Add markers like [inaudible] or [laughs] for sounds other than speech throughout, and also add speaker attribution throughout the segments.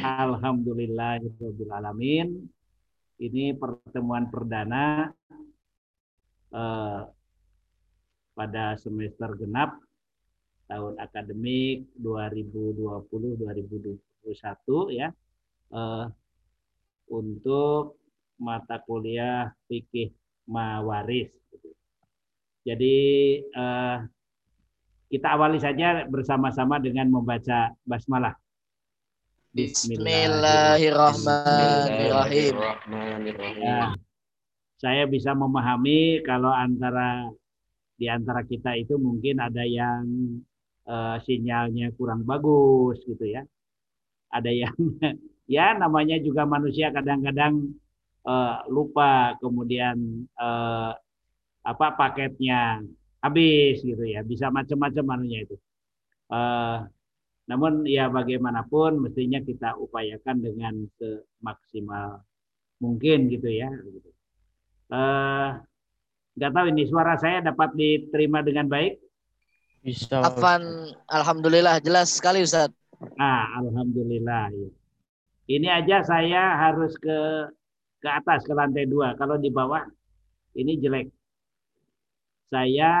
Speaker 1: Alhamdulillahirobbilalamin. Ini pertemuan perdana eh, pada semester genap tahun akademik 2020-2021 ya eh, untuk mata kuliah fikih mawaris. Jadi eh, kita awali saja bersama-sama dengan membaca basmalah.
Speaker 2: Bismillahirrahmanirrahim.
Speaker 1: Ya, saya bisa memahami kalau antara di antara kita itu mungkin ada yang uh, sinyalnya kurang bagus gitu ya. Ada yang [laughs] ya namanya juga manusia kadang-kadang uh, lupa kemudian uh, apa paketnya habis gitu ya. Bisa macam-macam anunya itu. Uh, namun ya bagaimanapun mestinya kita upayakan dengan semaksimal mungkin gitu ya. Uh, nggak tahu ini suara saya dapat diterima dengan baik.
Speaker 2: Bisa. Afan, alhamdulillah jelas sekali Ustaz.
Speaker 1: Ah, alhamdulillah. Ya. Ini aja saya harus ke ke atas ke lantai dua. Kalau di bawah ini jelek. Saya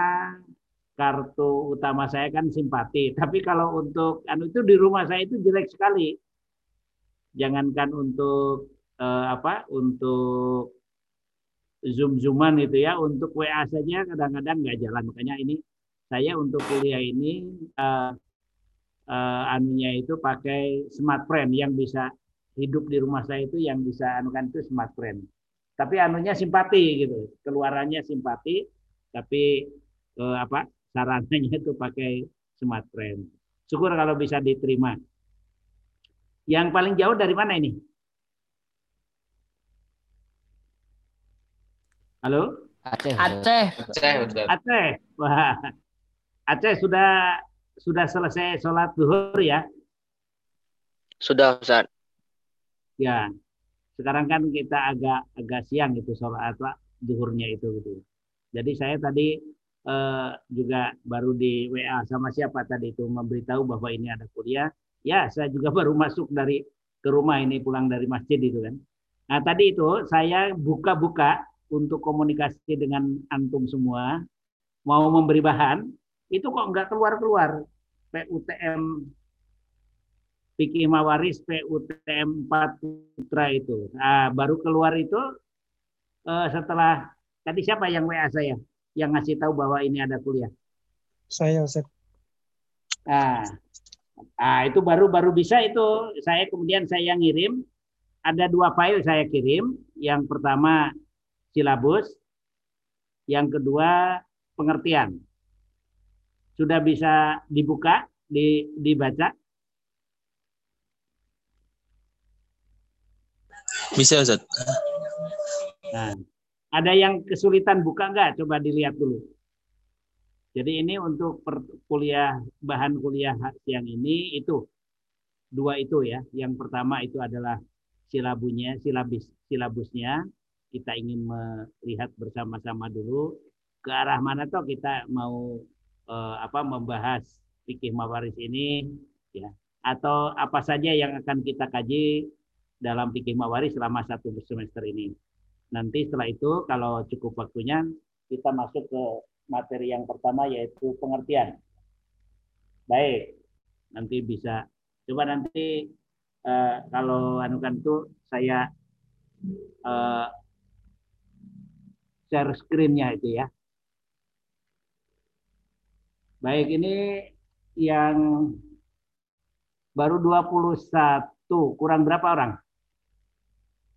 Speaker 1: kartu utama saya kan simpati. Tapi kalau untuk anu itu di rumah saya itu jelek sekali. Jangankan untuk eh, apa? Untuk zoom-zooman itu ya, untuk WA saja kadang-kadang nggak jalan. Makanya ini saya untuk kuliah ini eh, eh, anunya itu pakai smart friend yang bisa hidup di rumah saya itu yang bisa anukan itu smart friend. Tapi anunya simpati gitu, keluarannya simpati, tapi eh, apa sarannya itu pakai smart frame. Syukur kalau bisa diterima. Yang paling jauh dari mana ini? Halo?
Speaker 2: Aceh. Aceh.
Speaker 1: Aceh. Aceh. Wah. Aceh sudah sudah selesai sholat duhur ya?
Speaker 2: Sudah, Ustaz.
Speaker 1: Ya. Sekarang kan kita agak agak siang itu sholat apa duhurnya itu gitu. Jadi saya tadi eh, juga baru di WA sama siapa tadi itu memberitahu bahwa ini ada kuliah. Ya, saya juga [laughs] baru masuk dari ke rumah ini pulang dari masjid itu kan. Nah, tadi itu saya buka-buka untuk komunikasi dengan antum semua, mau memberi bahan, itu kok nggak keluar-keluar. PUTM Fikih Mawaris PUTM 4 Putra itu. Nah, baru keluar itu eh, setelah tadi siapa yang WA saya? yang ngasih tahu bahwa ini ada kuliah?
Speaker 3: Saya, Ustaz.
Speaker 1: Nah, nah, itu baru baru bisa itu saya kemudian saya ngirim ada dua file saya kirim. Yang pertama silabus, yang kedua pengertian. Sudah bisa dibuka, di, dibaca?
Speaker 2: Bisa, Ustaz.
Speaker 1: Nah, ada yang kesulitan buka enggak? Coba dilihat dulu. Jadi ini untuk kuliah bahan kuliah siang ini itu dua itu ya. Yang pertama itu adalah silabunya, silabus silabusnya. Kita ingin melihat bersama-sama dulu ke arah mana toh kita mau eh, apa membahas fikih mawaris ini ya atau apa saja yang akan kita kaji dalam fikih mawaris selama satu semester ini. Nanti setelah itu kalau cukup waktunya kita masuk ke materi yang pertama yaitu pengertian. Baik, nanti bisa coba nanti uh, kalau anukan itu saya uh, share screen-nya itu ya. Baik, ini yang baru 21, kurang berapa orang?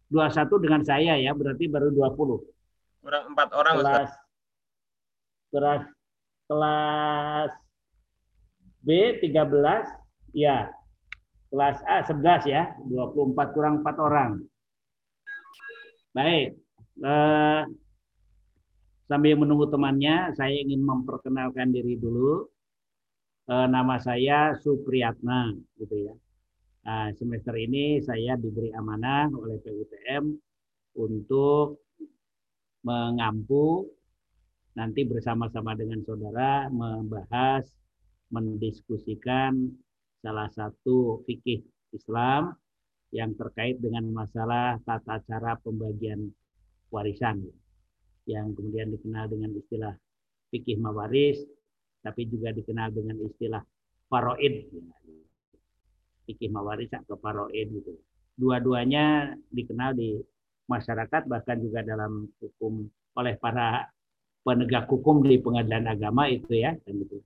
Speaker 1: 21 dengan saya ya, berarti baru 20.
Speaker 2: Kurang 4 orang,
Speaker 1: kelas, Kelas, kelas B 13, ya. Kelas A 11 ya, 24 kurang 4 orang. Baik. Eh, sambil menunggu temannya, saya ingin memperkenalkan diri dulu. Eh, nama saya Supriyatna, gitu ya. Nah, semester ini saya diberi amanah oleh PUTM untuk mengampu nanti bersama-sama dengan saudara membahas, mendiskusikan salah satu fikih Islam yang terkait dengan masalah tata cara pembagian warisan yang kemudian dikenal dengan istilah fikih mawaris tapi juga dikenal dengan istilah faroid fikih mawaris atau faroid gitu. Dua-duanya dikenal di masyarakat bahkan juga dalam hukum oleh para penegak hukum di pengadilan agama itu ya dan itu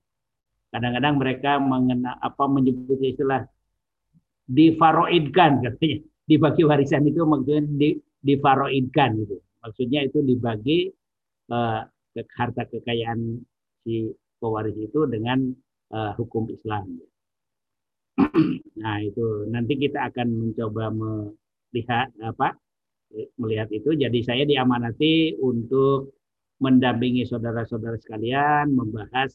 Speaker 1: kadang-kadang mereka mengenal apa menyebut istilah difaroidkan katanya. Dibagi warisan itu maksudnya di, difaroidkan gitu. Maksudnya itu dibagi uh, harta kekayaan si pewaris itu dengan uh, hukum Islam [clears throat] nah itu nanti kita akan mencoba melihat apa melihat itu jadi saya diamanati untuk mendampingi saudara-saudara sekalian membahas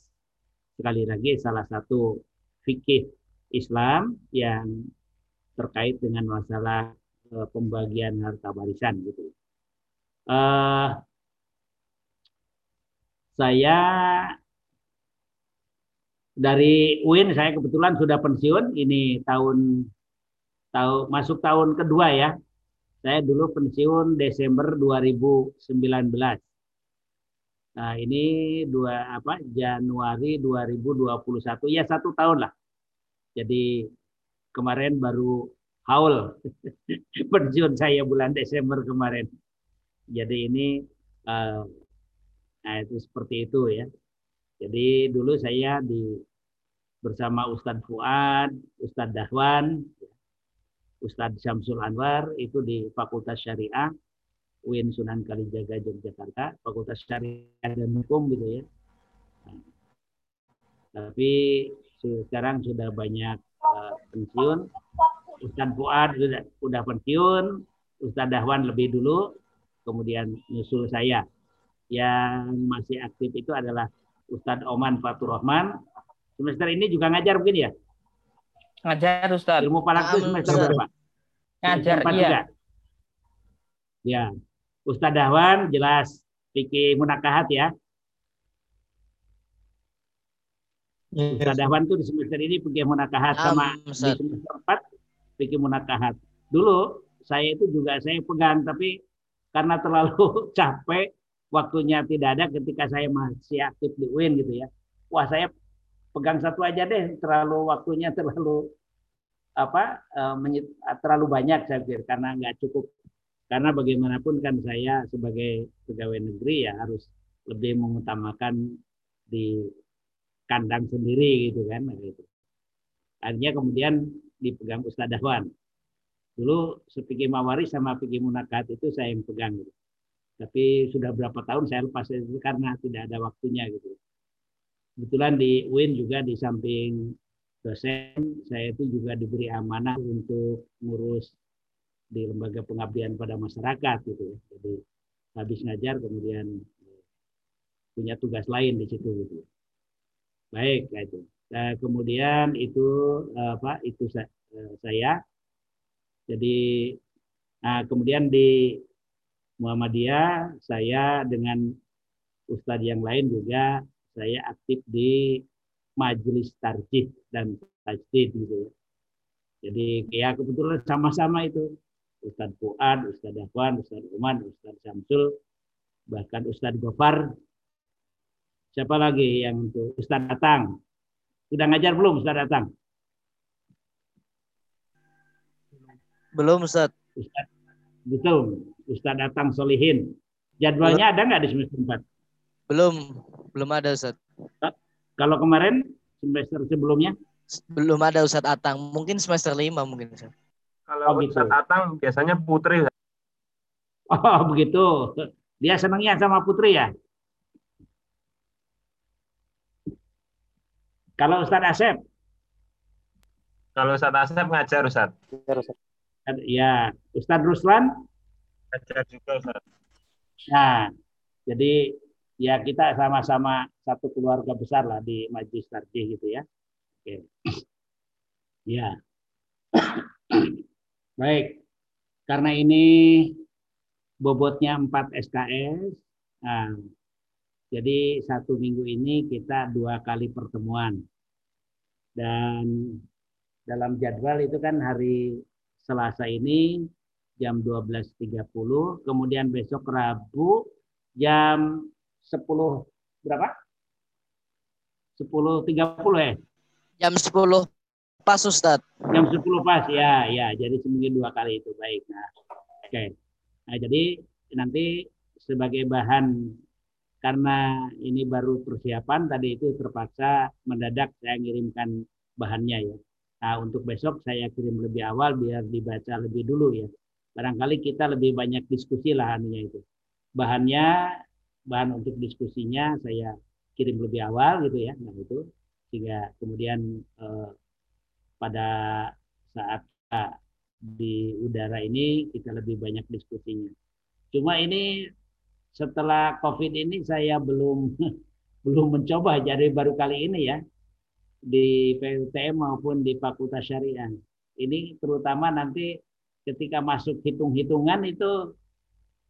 Speaker 1: sekali lagi salah satu fikih Islam yang terkait dengan masalah uh, pembagian harta warisan gitu. Uh, saya dari UIN saya kebetulan sudah pensiun ini tahun tahun masuk tahun kedua ya. Saya dulu pensiun Desember 2019. Nah, ini dua apa Januari 2021 ya satu tahun lah. Jadi kemarin baru haul [laughs] pensiun saya bulan Desember kemarin. Jadi ini uh, nah itu seperti itu ya. Jadi dulu saya di bersama Ustadz Fuad, Ustadz Dahwan, Ustadz Syamsul Anwar itu di Fakultas Syariah UIN Sunan Kalijaga Yogyakarta, Fakultas Syariah dan Hukum gitu ya. Tapi sekarang sudah banyak uh, pensiun. Ustadz Fuad sudah, sudah pensiun, Ustadz Dahwan lebih dulu, kemudian nyusul saya. Yang masih aktif itu adalah Ustadz Oman Fatur Rahman. Semester ini juga ngajar mungkin ya?
Speaker 2: Ngajar Ustadz.
Speaker 1: Ilmu falak itu semester berapa?
Speaker 2: Ngajar, iya. Juga.
Speaker 1: Ya, Ustadz Dahwan jelas fikih munakahat ya. Yes. Ustadz Dahwan tuh di semester ini fikih munakahat sama di semester 4 fikih munakahat. Dulu saya itu juga saya pegang tapi karena terlalu [laughs] capek waktunya tidak ada ketika saya masih aktif di UIN gitu ya. Wah saya pegang satu aja deh terlalu waktunya terlalu apa uh, terlalu banyak saya pikir karena nggak cukup karena bagaimanapun kan saya sebagai pegawai negeri ya harus lebih mengutamakan di kandang sendiri gitu kan gitu. Akhirnya kemudian dipegang Ustadz Dahwan. Dulu sepikir mawari sama pikir munakat itu saya yang pegang gitu. Tapi sudah berapa tahun saya lepas itu karena tidak ada waktunya gitu. Kebetulan di UIN juga di samping dosen, saya itu juga diberi amanah untuk ngurus di lembaga pengabdian pada masyarakat gitu ya. Jadi habis ngajar kemudian punya tugas lain di situ gitu. Baik, ya itu. Nah, kemudian itu apa? Itu eh, saya. Jadi nah, kemudian di Muhammadiyah saya dengan ustadz yang lain juga saya aktif di majelis tarjih dan tajdid gitu ya. Jadi ya kebetulan sama-sama itu Ustadz Fuad, Ustadz Afwan, Ustadz Uman, Ustadz Samsul, bahkan Ustadz Gofar. Siapa lagi yang untuk Ustadz Datang? Sudah ngajar belum Ustadz Datang?
Speaker 2: Belum Ustadz.
Speaker 1: Ustadz, betul. Ustadz Datang Solihin. Jadwalnya belum. ada nggak di semester 4?
Speaker 2: Belum, belum ada Ustadz.
Speaker 1: Kalau kemarin semester sebelumnya?
Speaker 2: Belum ada Ustadz Atang. Mungkin semester 5 mungkin Ustadz.
Speaker 3: Kalau oh, gitu. Atang biasanya Putri.
Speaker 1: Oh [laughs] begitu. Dia senangnya sama Putri ya? Kalau Ustadz Asep?
Speaker 3: Kalau Ustadz Asep ngajar Ustadz.
Speaker 1: Ya, Ustadz Ruslan?
Speaker 3: Ngajar juga Ustadz.
Speaker 1: Nah, jadi ya kita sama-sama satu keluarga besar lah di Majlis Tarjih gitu ya. Oke. Ya. [clears throat] Baik, karena ini bobotnya 4 SKS, nah, jadi satu minggu ini kita dua kali pertemuan. Dan dalam jadwal itu kan hari Selasa ini jam 12.30, kemudian besok Rabu jam 10 berapa? 10.30 ya?
Speaker 2: Jam 10 pas Ustaz.
Speaker 1: Jam 10 pas ya, ya. Jadi seminggu dua kali itu baik. Nah, oke. Okay. Nah, jadi nanti sebagai bahan karena ini baru persiapan tadi itu terpaksa mendadak saya ngirimkan bahannya ya. Nah, untuk besok saya kirim lebih awal biar dibaca lebih dulu ya. Barangkali kita lebih banyak diskusi lah anunya itu. Bahannya bahan untuk diskusinya saya kirim lebih awal gitu ya nah itu. Sehingga kemudian eh, pada saat di udara ini kita lebih banyak diskusinya. Cuma ini setelah covid ini saya belum [laughs] belum mencoba. Jadi baru kali ini ya di PUTM maupun di Fakultas Syariah. Ini terutama nanti ketika masuk hitung-hitungan itu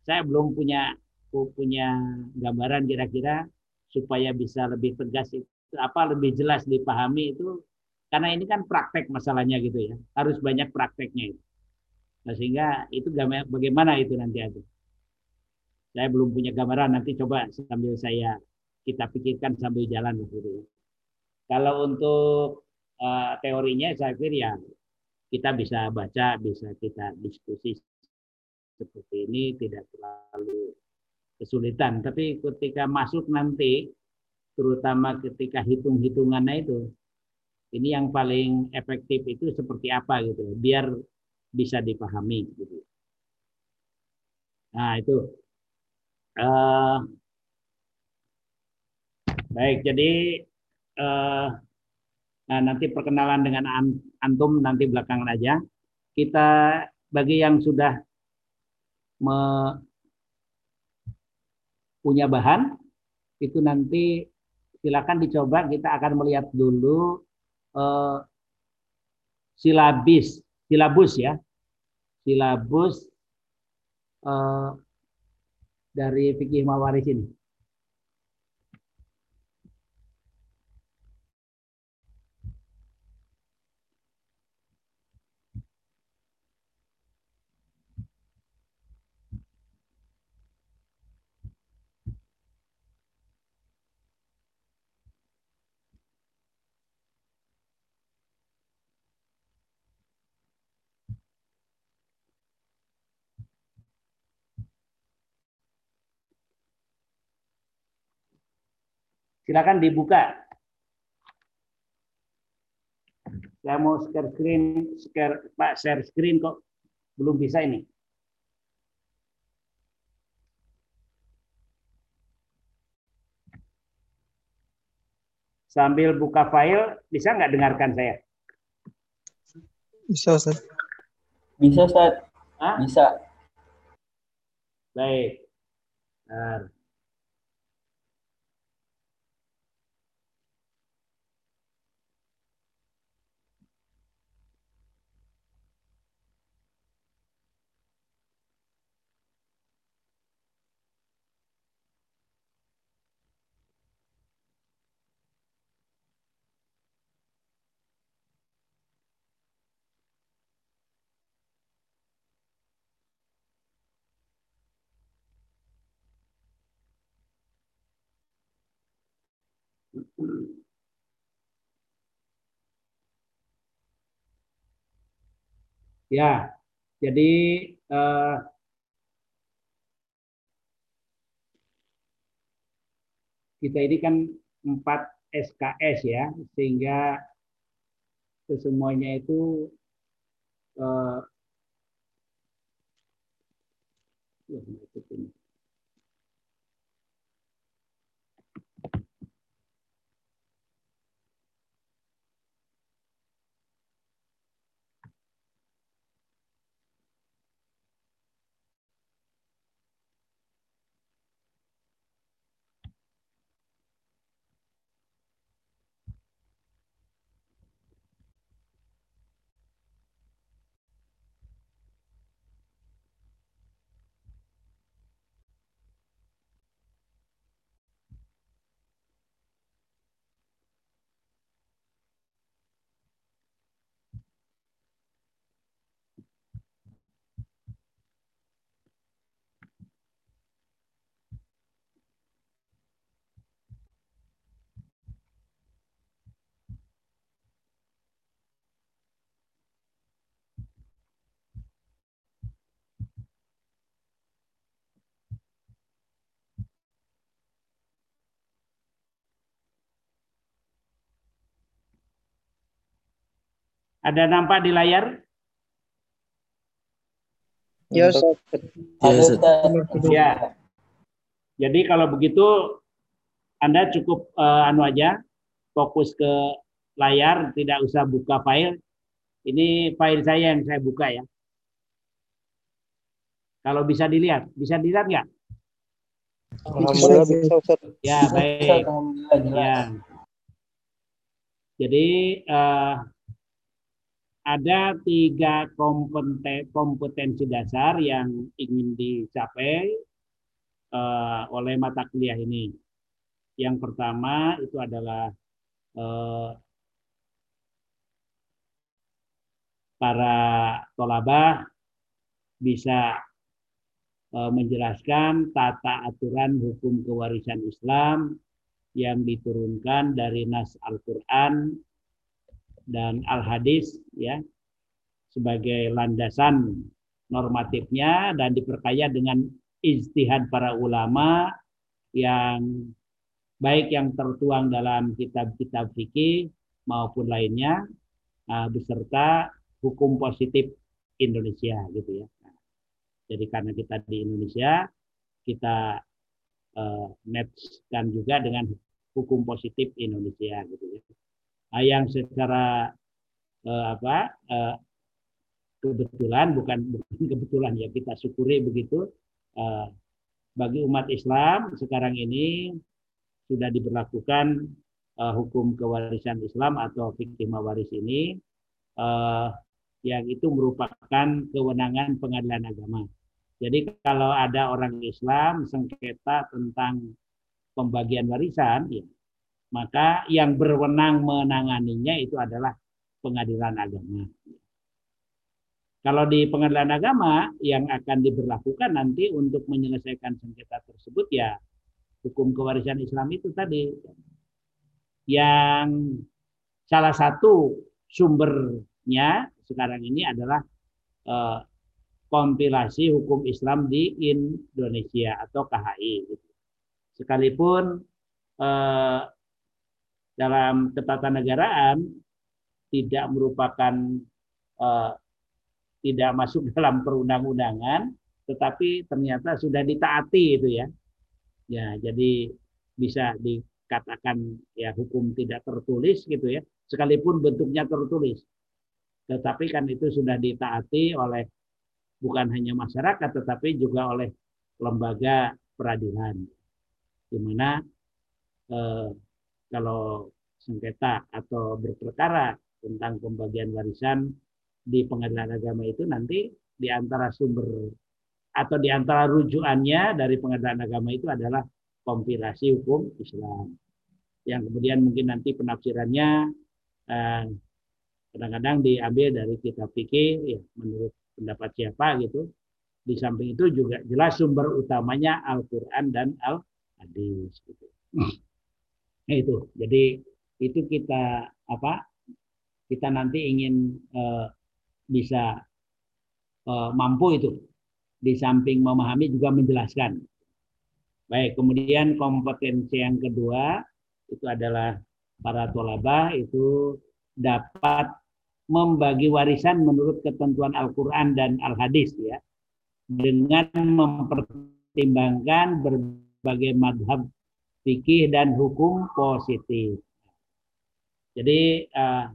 Speaker 1: saya belum punya punya gambaran kira-kira supaya bisa lebih tegas itu apa lebih jelas dipahami itu. Karena ini kan praktek masalahnya gitu ya. Harus banyak prakteknya itu. Nah, sehingga itu bagaimana itu nanti ada saya belum punya gambaran nanti coba sambil saya kita pikirkan sambil jalan gitu ya. kalau untuk uh, teorinya saya pikir ya kita bisa baca bisa kita diskusi seperti ini tidak terlalu kesulitan. Tapi ketika masuk nanti, terutama ketika hitung-hitungannya itu, ini yang paling efektif itu seperti apa gitu, biar bisa dipahami gitu. Nah itu. Uh, baik, jadi uh, nah nanti perkenalan dengan antum nanti belakangan aja. Kita bagi yang sudah me, punya bahan itu nanti silakan dicoba kita akan melihat dulu uh, silabis silabus ya. Silabus uh, dari fikih mawaris ini Silakan dibuka. Saya mau share screen, share, Pak, share screen kok belum bisa ini. Sambil buka file, bisa nggak dengarkan saya?
Speaker 4: Bisa, Ustaz.
Speaker 5: Bisa, Ustaz. Hah? Bisa.
Speaker 1: Baik. Bentar. Ya, jadi uh, kita ini kan empat SKS ya, sehingga semuanya itu uh, Ada nampak di layar?
Speaker 2: Ya.
Speaker 1: Ya. Jadi kalau begitu Anda cukup uh, anu aja fokus ke layar, tidak usah buka file. Ini file saya yang saya buka ya. Kalau bisa dilihat, bisa dilihat nggak?
Speaker 2: Alhamdulillah bisa Ustaz.
Speaker 1: Ya, baik. Ya. Jadi uh, ada tiga kompeten, kompetensi dasar yang ingin dicapai uh, oleh mata kuliah ini. Yang pertama itu adalah uh, para tolabah bisa uh, menjelaskan tata aturan hukum kewarisan Islam yang diturunkan dari nas Al-Qur'an dan al-hadis ya sebagai landasan normatifnya dan diperkaya dengan ijtihad para ulama yang baik yang tertuang dalam kitab-kitab fikih maupun lainnya uh, beserta hukum positif Indonesia gitu ya. Jadi karena kita di Indonesia kita uh, matchkan juga dengan hukum positif Indonesia gitu ya. Yang secara uh, apa uh, kebetulan bukan bukan kebetulan ya kita syukuri begitu uh, bagi umat Islam sekarang ini sudah diberlakukan uh, hukum kewarisan Islam atau fikih mawaris ini uh, yang itu merupakan kewenangan pengadilan agama. Jadi kalau ada orang Islam sengketa tentang pembagian warisan, ya, maka yang berwenang menanganinya itu adalah pengadilan agama. Kalau di pengadilan agama yang akan diberlakukan nanti untuk menyelesaikan sengketa tersebut ya hukum kewarisan Islam itu tadi yang salah satu sumbernya sekarang ini adalah eh, kompilasi hukum Islam di Indonesia atau KHI. Sekalipun eh, dalam ketatanegaraan tidak merupakan uh, tidak masuk [laughs] dalam perundang-undangan, tetapi ternyata sudah ditaati itu ya. Ya, jadi bisa dikatakan ya hukum tidak tertulis gitu ya, sekalipun bentuknya tertulis. Tetapi kan itu sudah ditaati oleh bukan hanya masyarakat tetapi juga oleh lembaga peradilan. Di mana eh, kalau sengketa atau berperkara tentang pembagian warisan di pengadilan agama itu nanti di antara sumber atau di antara rujukannya dari pengadilan agama itu adalah kompilasi hukum Islam. Yang kemudian mungkin nanti penafsirannya eh, kadang-kadang diambil dari kitab fikih ya menurut pendapat siapa gitu. Di samping itu juga jelas sumber utamanya Al-Qur'an dan Al-Hadis gitu. Nah, itu. Jadi itu kita apa? Kita nanti ingin uh, bisa uh, mampu itu di samping memahami juga menjelaskan. Baik, kemudian kompetensi yang kedua itu adalah para tolabah itu dapat membagi warisan menurut ketentuan Al-Quran dan Al-Hadis ya dengan mempertimbangkan berbagai madhab fikih dan hukum positif. Jadi uh,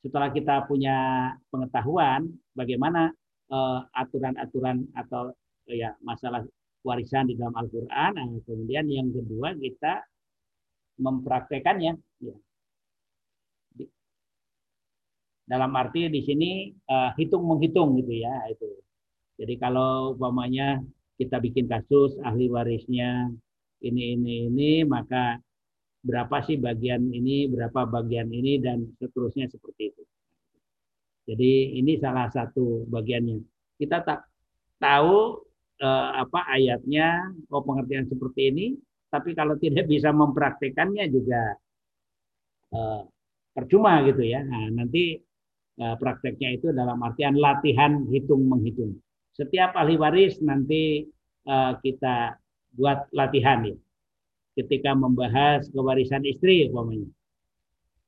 Speaker 1: setelah kita punya pengetahuan bagaimana eh, aturan-aturan uh, atau uh, ya masalah warisan di dalam Al-Qur'an, nah, kemudian yang kedua kita mempraktekannya ya. Dalam arti di sini uh, hitung menghitung gitu ya itu. Jadi kalau umpamanya kita bikin kasus ahli warisnya ini ini ini maka berapa sih bagian ini berapa bagian ini dan seterusnya seperti itu. Jadi ini salah satu bagiannya. Kita tak tahu eh, apa ayatnya oh pengertian seperti ini tapi kalau tidak bisa mempraktekannya juga eh, percuma gitu ya. Nah, nanti eh, prakteknya itu dalam artian latihan hitung menghitung setiap ahli waris nanti eh, kita buat latihan ya ketika membahas kewarisan istri umpamanya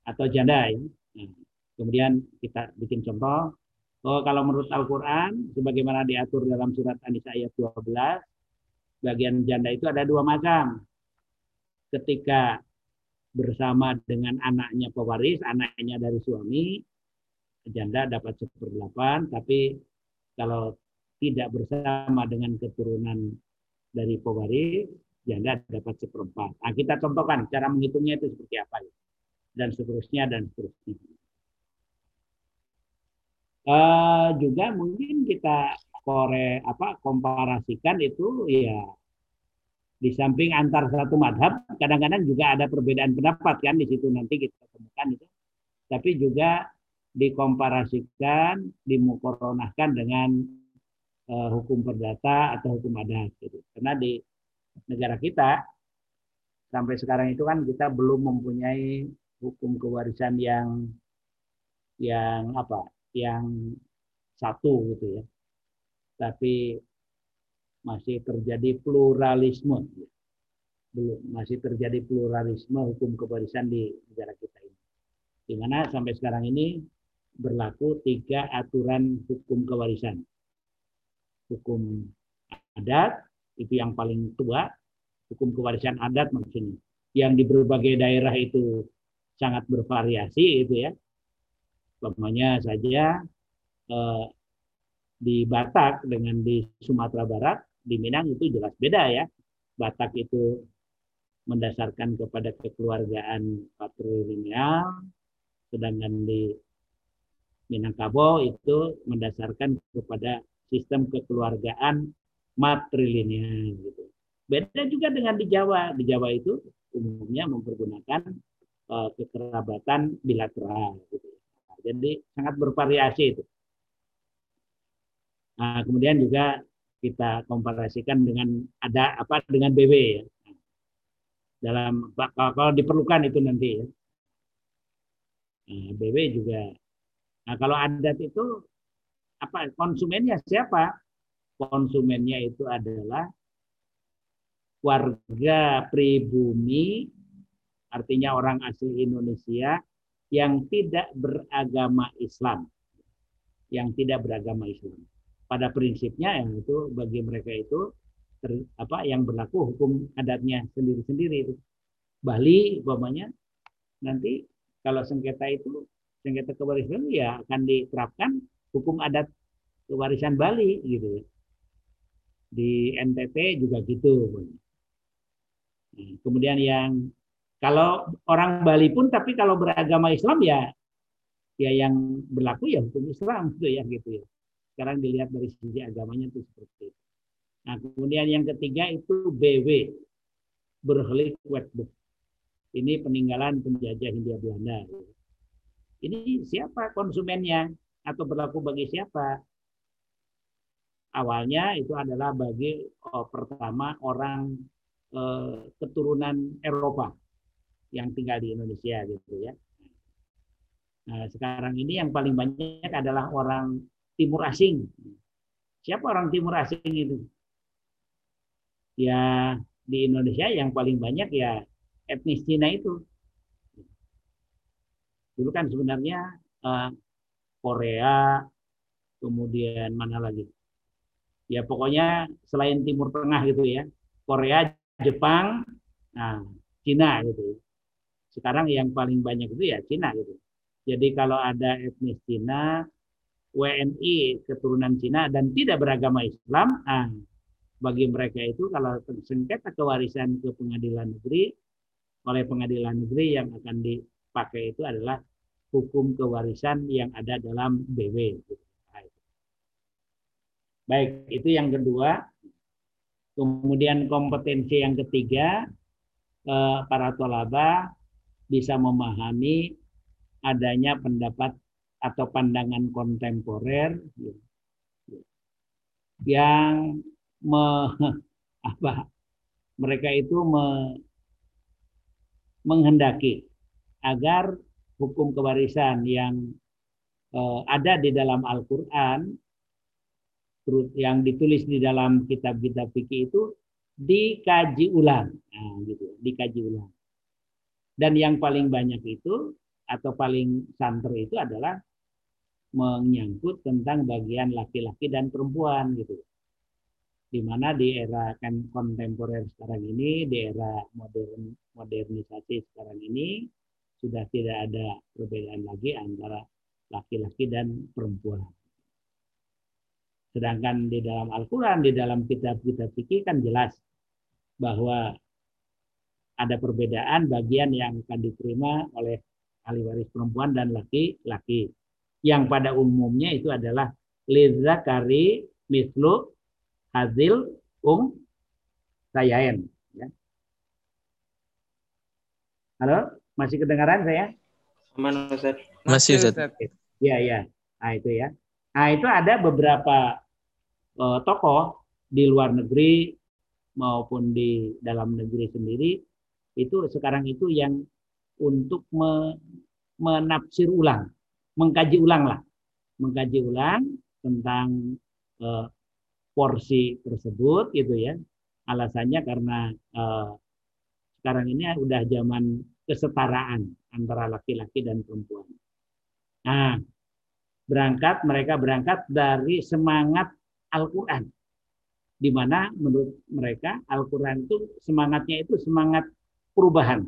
Speaker 1: atau janda ya. Nah, Kemudian kita bikin contoh. Oh, kalau menurut Al-Quran, sebagaimana diatur dalam surat An-Nisa ayat 12, bagian janda itu ada dua macam. Ketika bersama dengan anaknya pewaris, anaknya dari suami, janda dapat seperdelapan, tapi kalau tidak bersama dengan keturunan dari pewaris, janda dapat seperempat. Nah, kita contohkan cara menghitungnya itu seperti apa ya. Dan seterusnya dan seterusnya. Uh, juga mungkin kita kore apa komparasikan itu ya di samping antar satu madhab kadang-kadang juga ada perbedaan pendapat kan di situ nanti kita temukan itu tapi juga dikomparasikan dimukoronahkan dengan uh, hukum perdata atau hukum adat gitu. Karena di negara kita sampai sekarang itu kan kita belum mempunyai hukum kewarisan yang yang apa yang satu gitu ya. Tapi masih terjadi pluralisme belum masih terjadi pluralisme hukum kewarisan di negara kita ini. Di mana sampai sekarang ini berlaku tiga aturan hukum kewarisan hukum adat itu yang paling tua hukum kewarisan adat maksudnya. Yang di berbagai daerah itu sangat bervariasi itu ya. Umpamanya saja eh, di Batak dengan di Sumatera Barat di Minang itu jelas beda ya. Batak itu mendasarkan kepada kekeluargaan patrilineal sedangkan di Minangkabau itu mendasarkan kepada sistem kekeluargaan matrilineal gitu. Beda juga dengan di Jawa. Di Jawa itu umumnya mempergunakan uh, kekerabatan bilateral gitu. Nah, jadi sangat bervariasi itu. Nah, kemudian juga kita komparasikan dengan ada apa dengan BW ya. Dalam kalau diperlukan itu nanti ya. Nah, BW juga. Nah, kalau adat itu apa konsumennya siapa? konsumennya itu adalah warga pribumi, artinya orang asli Indonesia yang tidak beragama Islam. Yang tidak beragama Islam. Pada prinsipnya yang itu bagi mereka itu ter, apa yang berlaku hukum adatnya sendiri-sendiri itu. Bali umpamanya nanti kalau sengketa itu sengketa kewarisan ya akan diterapkan hukum adat kewarisan Bali gitu di NTT juga gitu. Nah, kemudian yang kalau orang Bali pun tapi kalau beragama Islam ya ya yang berlaku ya hukum Islam gitu ya gitu ya. Sekarang dilihat dari sisi agamanya itu seperti itu. Nah, kemudian yang ketiga itu BW Berhlik Wetbook. Ini peninggalan penjajah Hindia Belanda. Ini siapa konsumennya atau berlaku bagi siapa? awalnya itu adalah bagi oh, pertama orang eh, keturunan Eropa yang tinggal di Indonesia gitu ya. Nah, sekarang ini yang paling banyak adalah orang timur asing. Siapa orang timur asing itu? Ya di Indonesia yang paling banyak ya etnis Cina itu. Dulu kan sebenarnya eh, Korea, kemudian mana lagi? ya pokoknya selain Timur Tengah gitu ya Korea Jepang nah Cina gitu sekarang yang paling banyak itu ya Cina gitu jadi kalau ada etnis Cina WNI keturunan Cina dan tidak beragama Islam ah, bagi mereka itu kalau sengketa kewarisan ke pengadilan negeri oleh pengadilan negeri yang akan dipakai itu adalah hukum kewarisan yang ada dalam BW. Baik, itu yang kedua. Kemudian kompetensi yang ketiga, eh, para tolaba bisa memahami adanya pendapat atau pandangan kontemporer yang me, [laughs] apa mereka itu me, menghendaki agar hukum kewarisan yang eh, ada di dalam Al-Qur'an yang ditulis di dalam kitab-kitab fikih itu dikaji ulang, nah, gitu, dikaji ulang. Dan yang paling banyak itu atau paling santer itu adalah menyangkut tentang bagian laki-laki dan perempuan gitu. Di mana di era kan kontemporer sekarang ini, di era modern modernisasi sekarang ini sudah tidak ada perbedaan lagi antara laki-laki dan perempuan. Sedangkan di dalam Al-Quran, di dalam kitab-kitab fikih kan jelas bahwa ada perbedaan bagian yang akan diterima oleh ahli waris perempuan dan laki-laki yang pada umumnya itu adalah kari mislu hazil um sayain. Ya. Halo, masih kedengaran saya?
Speaker 3: Aman, Ustaz.
Speaker 2: Masih, Ustaz.
Speaker 1: Iya, iya. Nah, itu ya. Nah, itu ada beberapa uh, tokoh di luar negeri maupun di dalam negeri sendiri itu sekarang itu yang untuk me, menafsir ulang mengkaji ulang lah, mengkaji ulang tentang uh, porsi tersebut gitu ya. Alasannya karena uh, sekarang ini udah zaman kesetaraan antara laki-laki dan perempuan. Nah, berangkat mereka berangkat dari semangat Al-Qur'an. Di mana menurut mereka Al-Qur'an itu semangatnya itu semangat perubahan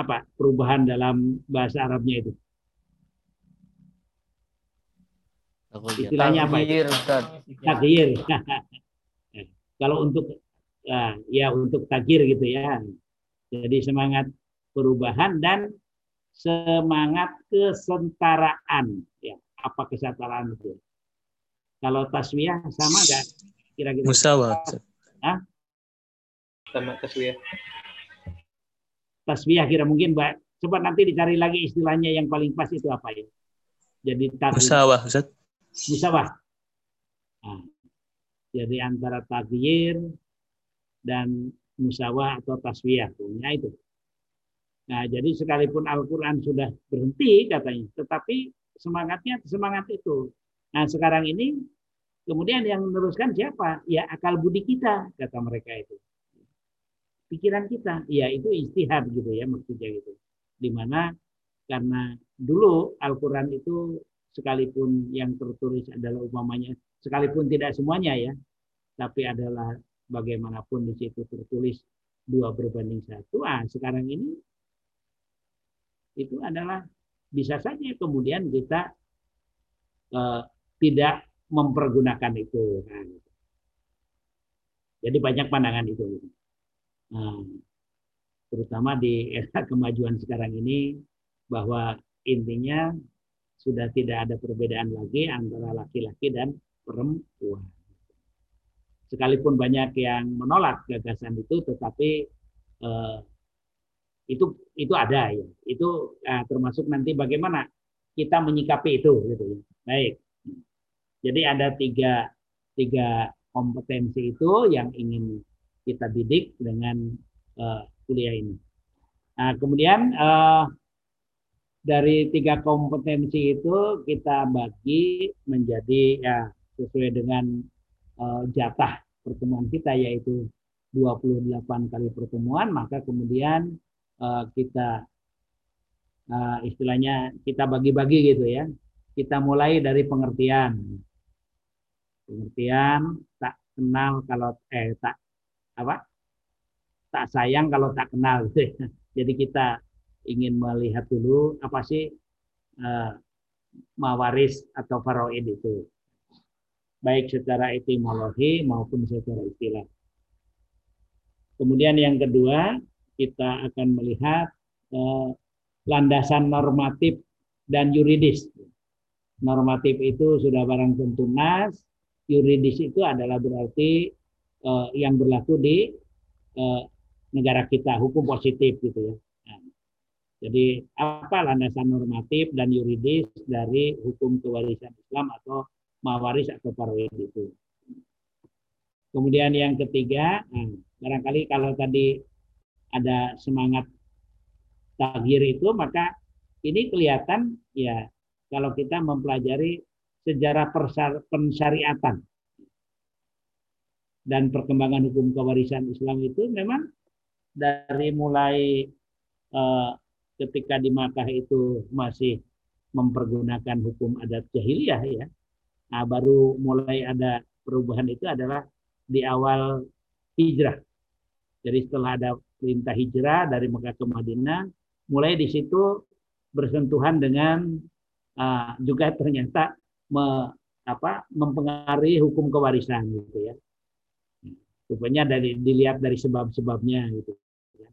Speaker 1: apa perubahan dalam bahasa Arabnya itu? Istilahnya apa? Takir. [laughs] Kalau untuk ya, ya untuk takir gitu ya. Jadi semangat perubahan dan semangat kesetaraan. Ya, apa kesetaraan itu? Kalau taswiyah sama enggak? Kira-kira.
Speaker 2: Musawah.
Speaker 3: Hah? Sama taswiyah
Speaker 1: tasbih kira mungkin Mbak. Coba nanti dicari lagi istilahnya yang paling pas itu apa ya. Jadi
Speaker 2: musawah Ustaz.
Speaker 1: Musawah. Nah, jadi antara tagyir dan musawah atau taswiyah. Nah, itu. Nah, jadi sekalipun Al-Quran sudah berhenti katanya, tetapi semangatnya semangat itu. Nah, sekarang ini kemudian yang meneruskan siapa? Ya akal budi kita, kata mereka itu pikiran kita. Ya itu istihad gitu ya maksudnya gitu. Di mana karena dulu Al-Quran itu sekalipun yang tertulis adalah umpamanya, sekalipun tidak semuanya ya, tapi adalah bagaimanapun di situ tertulis dua berbanding satu. Ah, sekarang ini itu adalah bisa saja kemudian kita uh, tidak mempergunakan itu. Nah, jadi banyak pandangan itu. Nah, terutama di era [laughs] kemajuan sekarang ini bahwa intinya sudah tidak ada perbedaan lagi antara laki-laki dan perempuan. Sekalipun banyak yang menolak gagasan itu, tetapi eh, itu itu ada ya. Itu eh, termasuk nanti bagaimana kita menyikapi itu gitu ya. Baik. Jadi ada tiga tiga kompetensi itu yang ingin kita didik dengan uh, kuliah ini. Nah, kemudian uh, dari tiga kompetensi itu kita bagi menjadi ya sesuai dengan jatah pertemuan kita yaitu 28 kali pertemuan, maka kemudian uh, kita uh, istilahnya kita bagi-bagi gitu ya. Kita mulai dari pengertian. Pengertian tak kenal kalau eh tak apa tak sayang kalau tak kenal [laughs] jadi kita ingin melihat dulu apa sih mawaris atau faraid itu baik secara etimologi maupun secara istilah kemudian yang kedua kita akan melihat uh, landasan normatif dan yuridis normatif itu sudah barang tentu nas yuridis itu adalah berarti uh, yang berlaku di uh, negara kita, hukum positif gitu ya. Nah, jadi apa landasan normatif dan yuridis dari hukum kewarisan Islam atau mawaris atau parwid itu. Kemudian yang ketiga, nah, barangkali kalau tadi ada semangat tagir itu, maka ini kelihatan ya kalau kita mempelajari sejarah pensyariatan dan perkembangan hukum kewarisan Islam itu memang dari mulai uh, ketika di Makkah itu masih mempergunakan hukum adat jahiliyah ya. Nah, baru mulai ada perubahan itu adalah di awal hijrah. Jadi setelah ada perintah hijrah dari Mekah ke Madinah, mulai di situ bersentuhan dengan uh, juga ternyata me, apa, mempengaruhi hukum kewarisan gitu ya. Rupanya dari dilihat dari sebab-sebabnya gitu. Ya.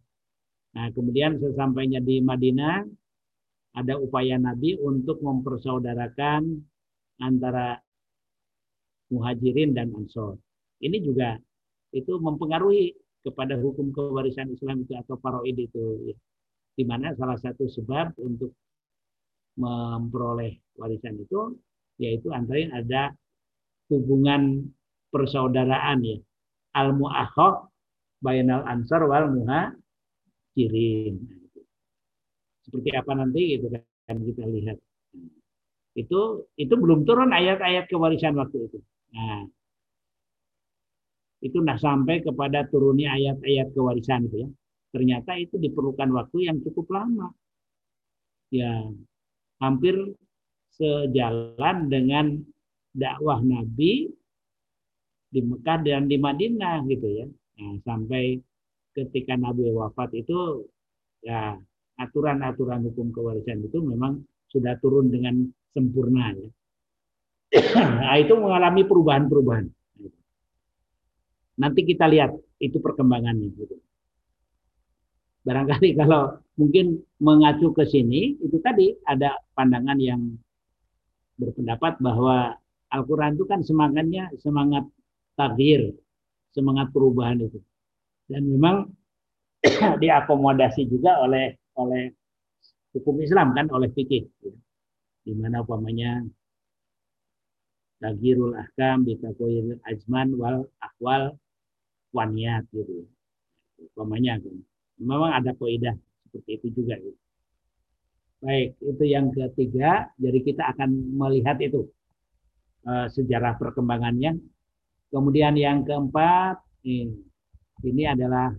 Speaker 1: Nah, kemudian sesampainya di Madinah ada upaya Nabi untuk mempersaudarakan antara muhajirin dan ansor. Ini juga itu mempengaruhi kepada hukum kewarisan Islam itu atau paroid itu. Ya. Di mana salah satu sebab untuk memperoleh warisan itu yaitu antara ada hubungan persaudaraan ya al muakhah bainal ansar wal muhajirin seperti apa nanti gitu kan kita lihat itu itu belum turun ayat-ayat kewarisan waktu itu nah itu nah sampai kepada turunnya ayat-ayat kewarisan itu ya ternyata itu diperlukan waktu yang cukup lama ya hampir sejalan dengan dakwah Nabi di Mekah dan di Madinah gitu ya. Nah, sampai ketika Nabi wafat itu ya aturan-aturan hukum kewarisan itu memang sudah turun dengan sempurna ya. Nah, itu mengalami perubahan-perubahan. Nanti kita lihat itu perkembangannya. Barangkali kalau mungkin mengacu ke sini itu tadi ada pandangan yang berpendapat bahwa Al-Quran itu kan semangatnya semangat takdir, semangat perubahan itu. Dan memang [clears throat] diakomodasi juga oleh oleh hukum Islam kan oleh fikih. Ya. Di mana umpamanya tagirul ahkam bitakoyil ajman wal akwal waniat gitu. Umpamanya kan. Memang ada kaidah seperti itu juga gitu. Baik, itu yang ketiga. Jadi kita akan melihat itu uh, sejarah perkembangannya. Kemudian yang keempat ini, ini adalah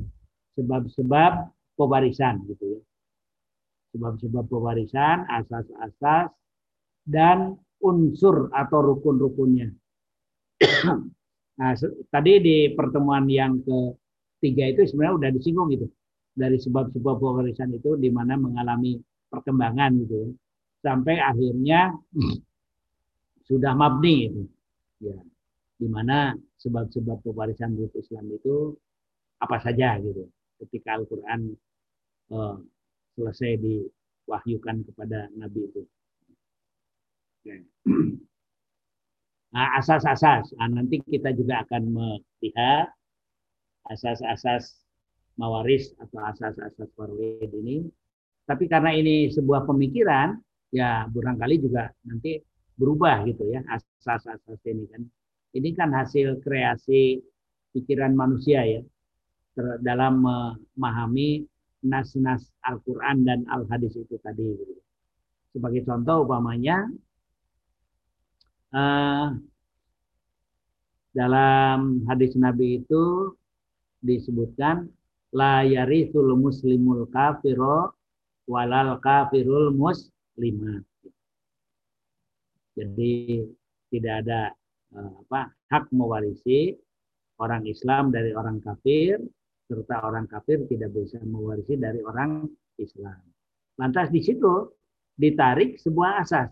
Speaker 1: sebab-sebab pewarisan gitu ya. Sebab-sebab pewarisan, asas-asas dan unsur atau rukun-rukunnya. nah, tadi di pertemuan yang ketiga itu sebenarnya udah disinggung gitu. Dari sebab-sebab pewarisan itu di mana mengalami perkembangan gitu ya. sampai akhirnya sudah mabni itu ya di mana sebab-sebab pewarisan buku Islam itu apa saja gitu ketika Al-Qur'an uh, selesai diwahyukan kepada Nabi itu. [clears throat] Nah, asas-asas. Nah, nanti kita juga akan melihat asas-asas mawaris atau asas-asas warwid ini tapi karena ini sebuah pemikiran, ya barangkali juga nanti berubah gitu ya asas-asas ini kan. Ini kan hasil kreasi pikiran manusia ya dalam memahami nas-nas Al-Quran dan Al-Hadis itu tadi. Gitu. Sebagai contoh umpamanya uh, dalam hadis Nabi itu disebutkan la yarithul muslimul kafiro walal kafirul muslimat. Jadi tidak ada eh, apa hak mewarisi orang Islam dari orang kafir serta orang kafir tidak bisa mewarisi dari orang Islam. Lantas di situ ditarik sebuah asas.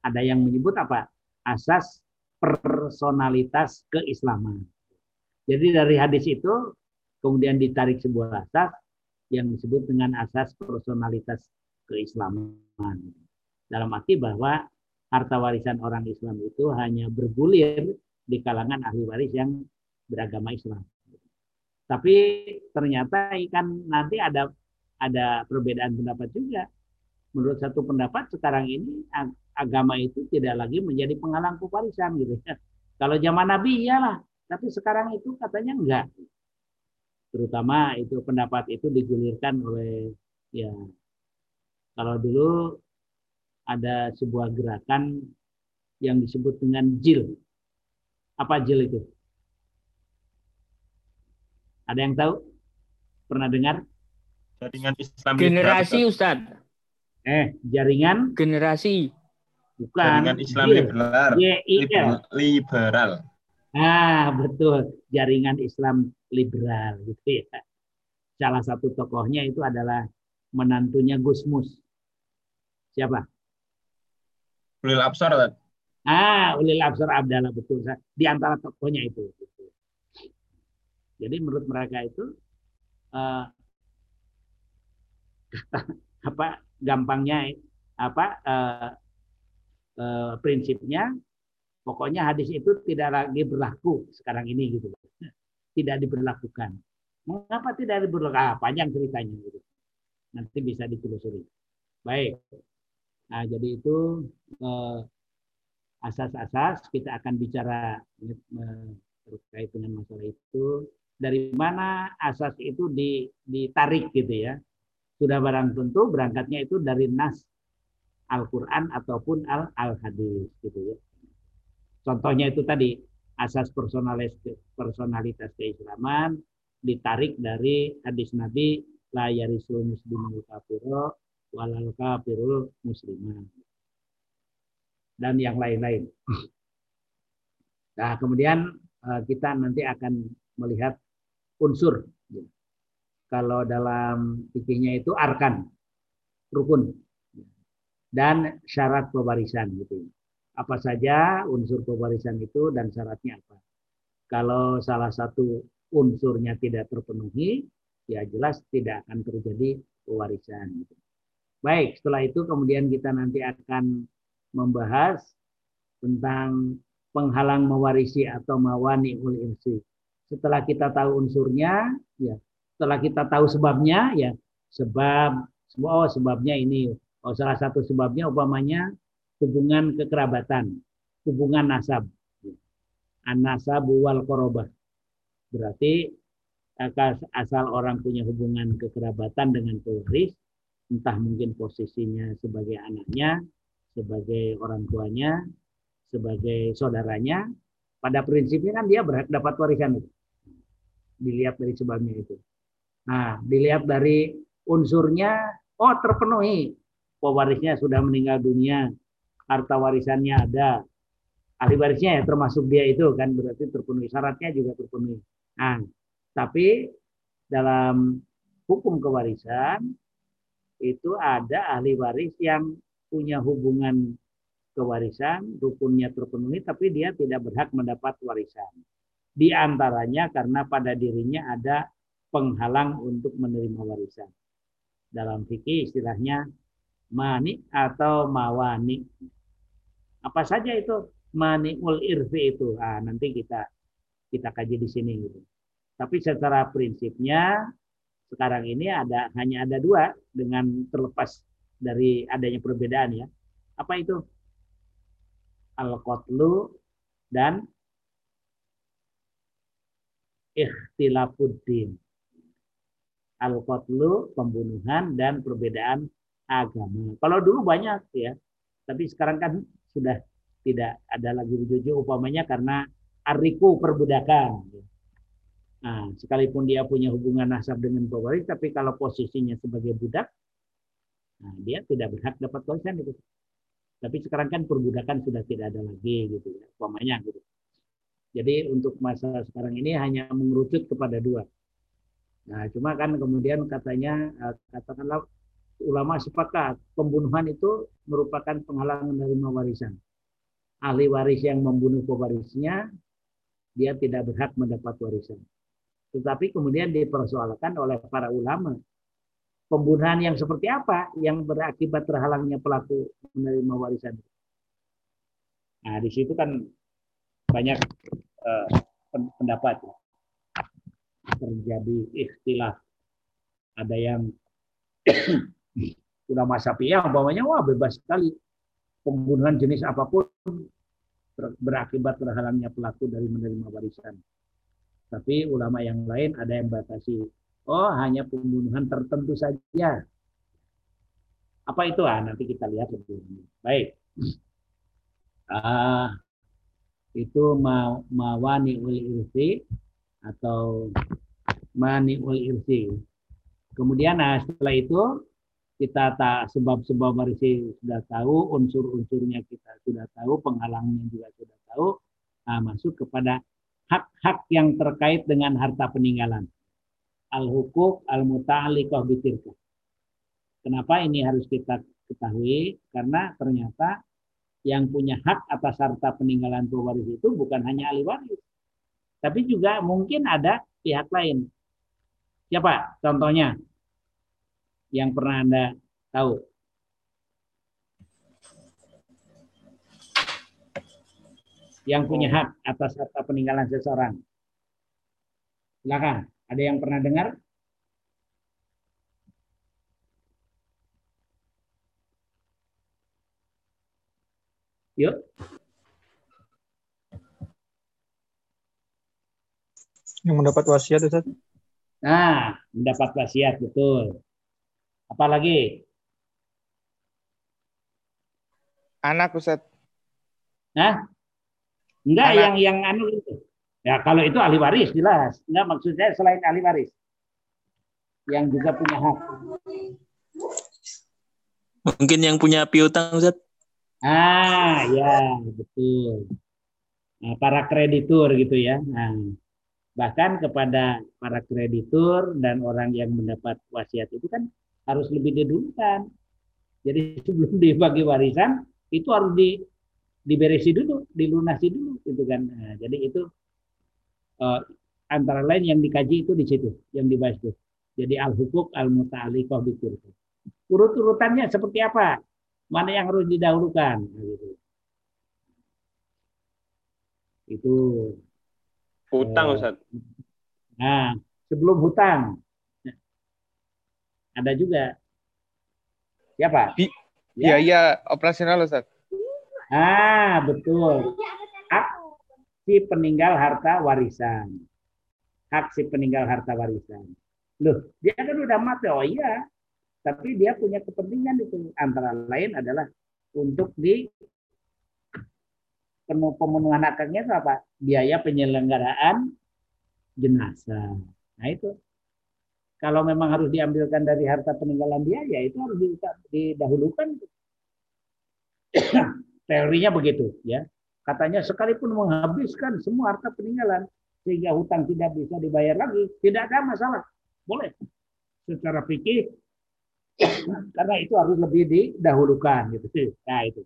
Speaker 1: Ada yang menyebut apa? Asas personalitas keislaman. Jadi dari hadis itu kemudian ditarik sebuah asas yang disebut dengan asas personalitas keislaman. Dalam arti bahwa harta warisan orang Islam itu hanya bergulir di kalangan ahli waris yang beragama Islam. Tapi ternyata ikan nanti ada ada perbedaan pendapat juga. Menurut satu pendapat sekarang ini agama itu tidak lagi menjadi penghalang pewarisan gitu ya. Kalau zaman Nabi iyalah, tapi sekarang itu katanya enggak terutama itu pendapat itu digulirkan oleh ya kalau dulu ada sebuah gerakan yang disebut dengan jil. Apa jil itu? Ada yang tahu? Pernah dengar?
Speaker 3: Jaringan Islam
Speaker 4: Generasi. Ustadz.
Speaker 1: Eh, jaringan
Speaker 4: Generasi.
Speaker 1: Bukan.
Speaker 3: Jaringan Islam
Speaker 1: Iya.
Speaker 3: liberal.
Speaker 1: YIL.
Speaker 3: Liber- Liberal.
Speaker 1: Ah, betul. Jaringan Islam liberal gitu ya. Salah satu tokohnya itu adalah menantunya Gus Mus. Siapa?
Speaker 3: Ulil Absar.
Speaker 1: Ah, Ulil Absar Abdallah betul. Di antara tokohnya itu. gitu. Jadi menurut mereka itu eh, [laughs] apa gampangnya apa eh, eh, prinsipnya pokoknya hadis itu tidak lagi berlaku sekarang ini gitu. Tidak diberlakukan. Mengapa tidak diberlakukan ah, panjang ceritanya gitu. Nanti bisa ditelusuri. Baik. Nah jadi itu eh, asas-asas kita akan bicara eh, terkait dengan masalah itu. Dari mana asas itu di- ditarik gitu ya. Sudah barang tentu berangkatnya itu dari nas Al-Quran ataupun al al-hadis gitu ya. Contohnya itu tadi asas personalis personalitas keislaman ditarik dari hadis Nabi la yarisul muslimul kafiro walal kafirul musliman dan yang lain-lain. Nah, kemudian eh, kita nanti akan melihat unsur. Kalau dalam fikihnya itu arkan, rukun, dan syarat pewarisan gitu. Apa saja unsur pewarisan itu dan syaratnya apa? Kalau salah satu unsurnya tidak terpenuhi, ya jelas tidak akan terjadi pewarisan. Gitu. Baik, setelah itu kemudian kita nanti akan membahas tentang penghalang mewarisi atau mawani ul irsi. Setelah kita tahu unsurnya, ya setelah kita tahu sebabnya, ya sebab oh sebabnya ini, oh salah satu sebabnya umpamanya hubungan kekerabatan, hubungan nasab, an-nasab wal korobah. Berarti asal orang punya hubungan kekerabatan dengan pewaris, entah mungkin posisinya sebagai anaknya, sebagai orang tuanya, sebagai saudaranya, pada prinsipnya kan dia berhak dapat warisan itu. Dilihat dari sebabnya itu. Nah, dilihat dari unsurnya, oh terpenuhi. Pewarisnya sudah meninggal dunia, harta warisannya ada. Ahli warisnya ya termasuk dia itu kan berarti terpenuhi. Syaratnya juga terpenuhi. Nah, tapi dalam hukum kewarisan itu ada ahli waris yang punya hubungan kewarisan, rukunnya terpenuhi, tapi dia tidak berhak mendapat warisan. Di antaranya karena pada dirinya ada penghalang untuk menerima warisan. Dalam fikih istilahnya mani atau mawani. Apa saja itu maniul irfi itu? Ah, nanti kita kita kaji di sini gitu. Tapi secara prinsipnya sekarang ini ada hanya ada dua dengan terlepas dari adanya perbedaan ya. Apa itu? Al-qatlu dan ikhtilafuddin. Al-qatlu pembunuhan dan perbedaan agama. Kalau dulu banyak ya, tapi sekarang kan sudah tidak ada lagi wujudnya upamanya karena ariku perbudakan. Nah, sekalipun dia punya hubungan nasab dengan pewaris, tapi kalau posisinya sebagai budak, nah, dia tidak berhak dapat warisan itu. Tapi sekarang kan perbudakan sudah tidak ada lagi gitu ya, upamanya gitu. Jadi untuk masa sekarang ini hanya mengerucut kepada dua. Nah, cuma kan kemudian katanya katakanlah ulama sepakat pembunuhan itu merupakan penghalangan menerima warisan. Ahli waris yang membunuh pewarisnya dia tidak berhak mendapat warisan. Tetapi kemudian dipersoalkan oleh para ulama pembunuhan yang seperti apa yang berakibat terhalangnya pelaku menerima warisan. Nah, di situ kan banyak uh, pendapat terjadi ikhtilaf. Ada yang ulama Syafi'iyah umpamanya wah bebas sekali pembunuhan jenis apa pun berakibat terhalangnya pelaku dari menerima warisan. Tapi ulama yang lain ada yang batasi. Oh, hanya pembunuhan tertentu saja. Apa itu? Ah, nanti kita lihat lebih lanjut. Baik. Ah, itu ma mawani ul irsi atau mani ul irsi Kemudian nah setelah itu kita tak sebab-sebab warisi sudah tahu, unsur-unsurnya kita sudah tahu, penghalangnya juga sudah tahu. Nah, masuk kepada hak-hak yang terkait dengan harta peninggalan. Al-hukuk al-muta'alliqah bitirkah. Kenapa ini harus kita ketahui? Karena ternyata yang punya hak atas harta peninggalan pewaris itu bukan hanya ahli waris. Tapi juga mungkin ada pihak lain. Siapa contohnya? Yang pernah Anda tahu? Yang punya hak atas harta peninggalan seseorang. Silakan. Ada yang pernah dengar? Yuk.
Speaker 4: Yang mendapat wasiat, Ustaz.
Speaker 1: Nah, mendapat wasiat, betul. Apalagi?
Speaker 4: Anak Ustaz.
Speaker 1: Nah, enggak
Speaker 4: Anak.
Speaker 1: yang yang anu itu. Ya kalau itu ahli waris jelas. Enggak maksud saya selain ahli waris. Yang juga punya hak.
Speaker 6: Mungkin yang punya piutang Ustaz.
Speaker 1: Ah, ya, betul. Nah, para kreditur gitu ya. Nah, bahkan kepada para kreditur dan orang yang mendapat wasiat itu kan harus lebih didulukan. Jadi [laughs] sebelum dibagi warisan itu harus di diberesi dulu, dilunasi dulu gitu kan. Nah, jadi itu uh, antara lain yang dikaji itu di situ, yang dibahas itu. Jadi al-hukuk al-muta'alliqah bikir. Urut-urutannya seperti apa? Mana yang harus didahulukan? Nah, gitu. Itu
Speaker 3: Hutang
Speaker 1: Eh,
Speaker 3: Ustaz.
Speaker 1: Nah, sebelum hutang ada juga siapa?
Speaker 4: Bi-
Speaker 1: Ya.
Speaker 4: Biaya operasional Ustaz.
Speaker 1: Ah, betul. Hak si peninggal harta warisan. Hak si peninggal harta warisan. Loh, dia kan udah mati. Oh iya. Tapi dia punya kepentingan itu. Antara lain adalah untuk di penuh pemenuhan haknya itu apa? Biaya penyelenggaraan jenazah. Nah itu. Kalau memang harus diambilkan dari harta peninggalan dia, ya itu harus di- didahulukan. [clears throat] Teorinya begitu, ya. Katanya sekalipun menghabiskan semua harta peninggalan sehingga hutang tidak bisa dibayar lagi, tidak ada masalah. Boleh. Secara fikih [clears throat] karena itu harus lebih didahulukan gitu. Nah, itu.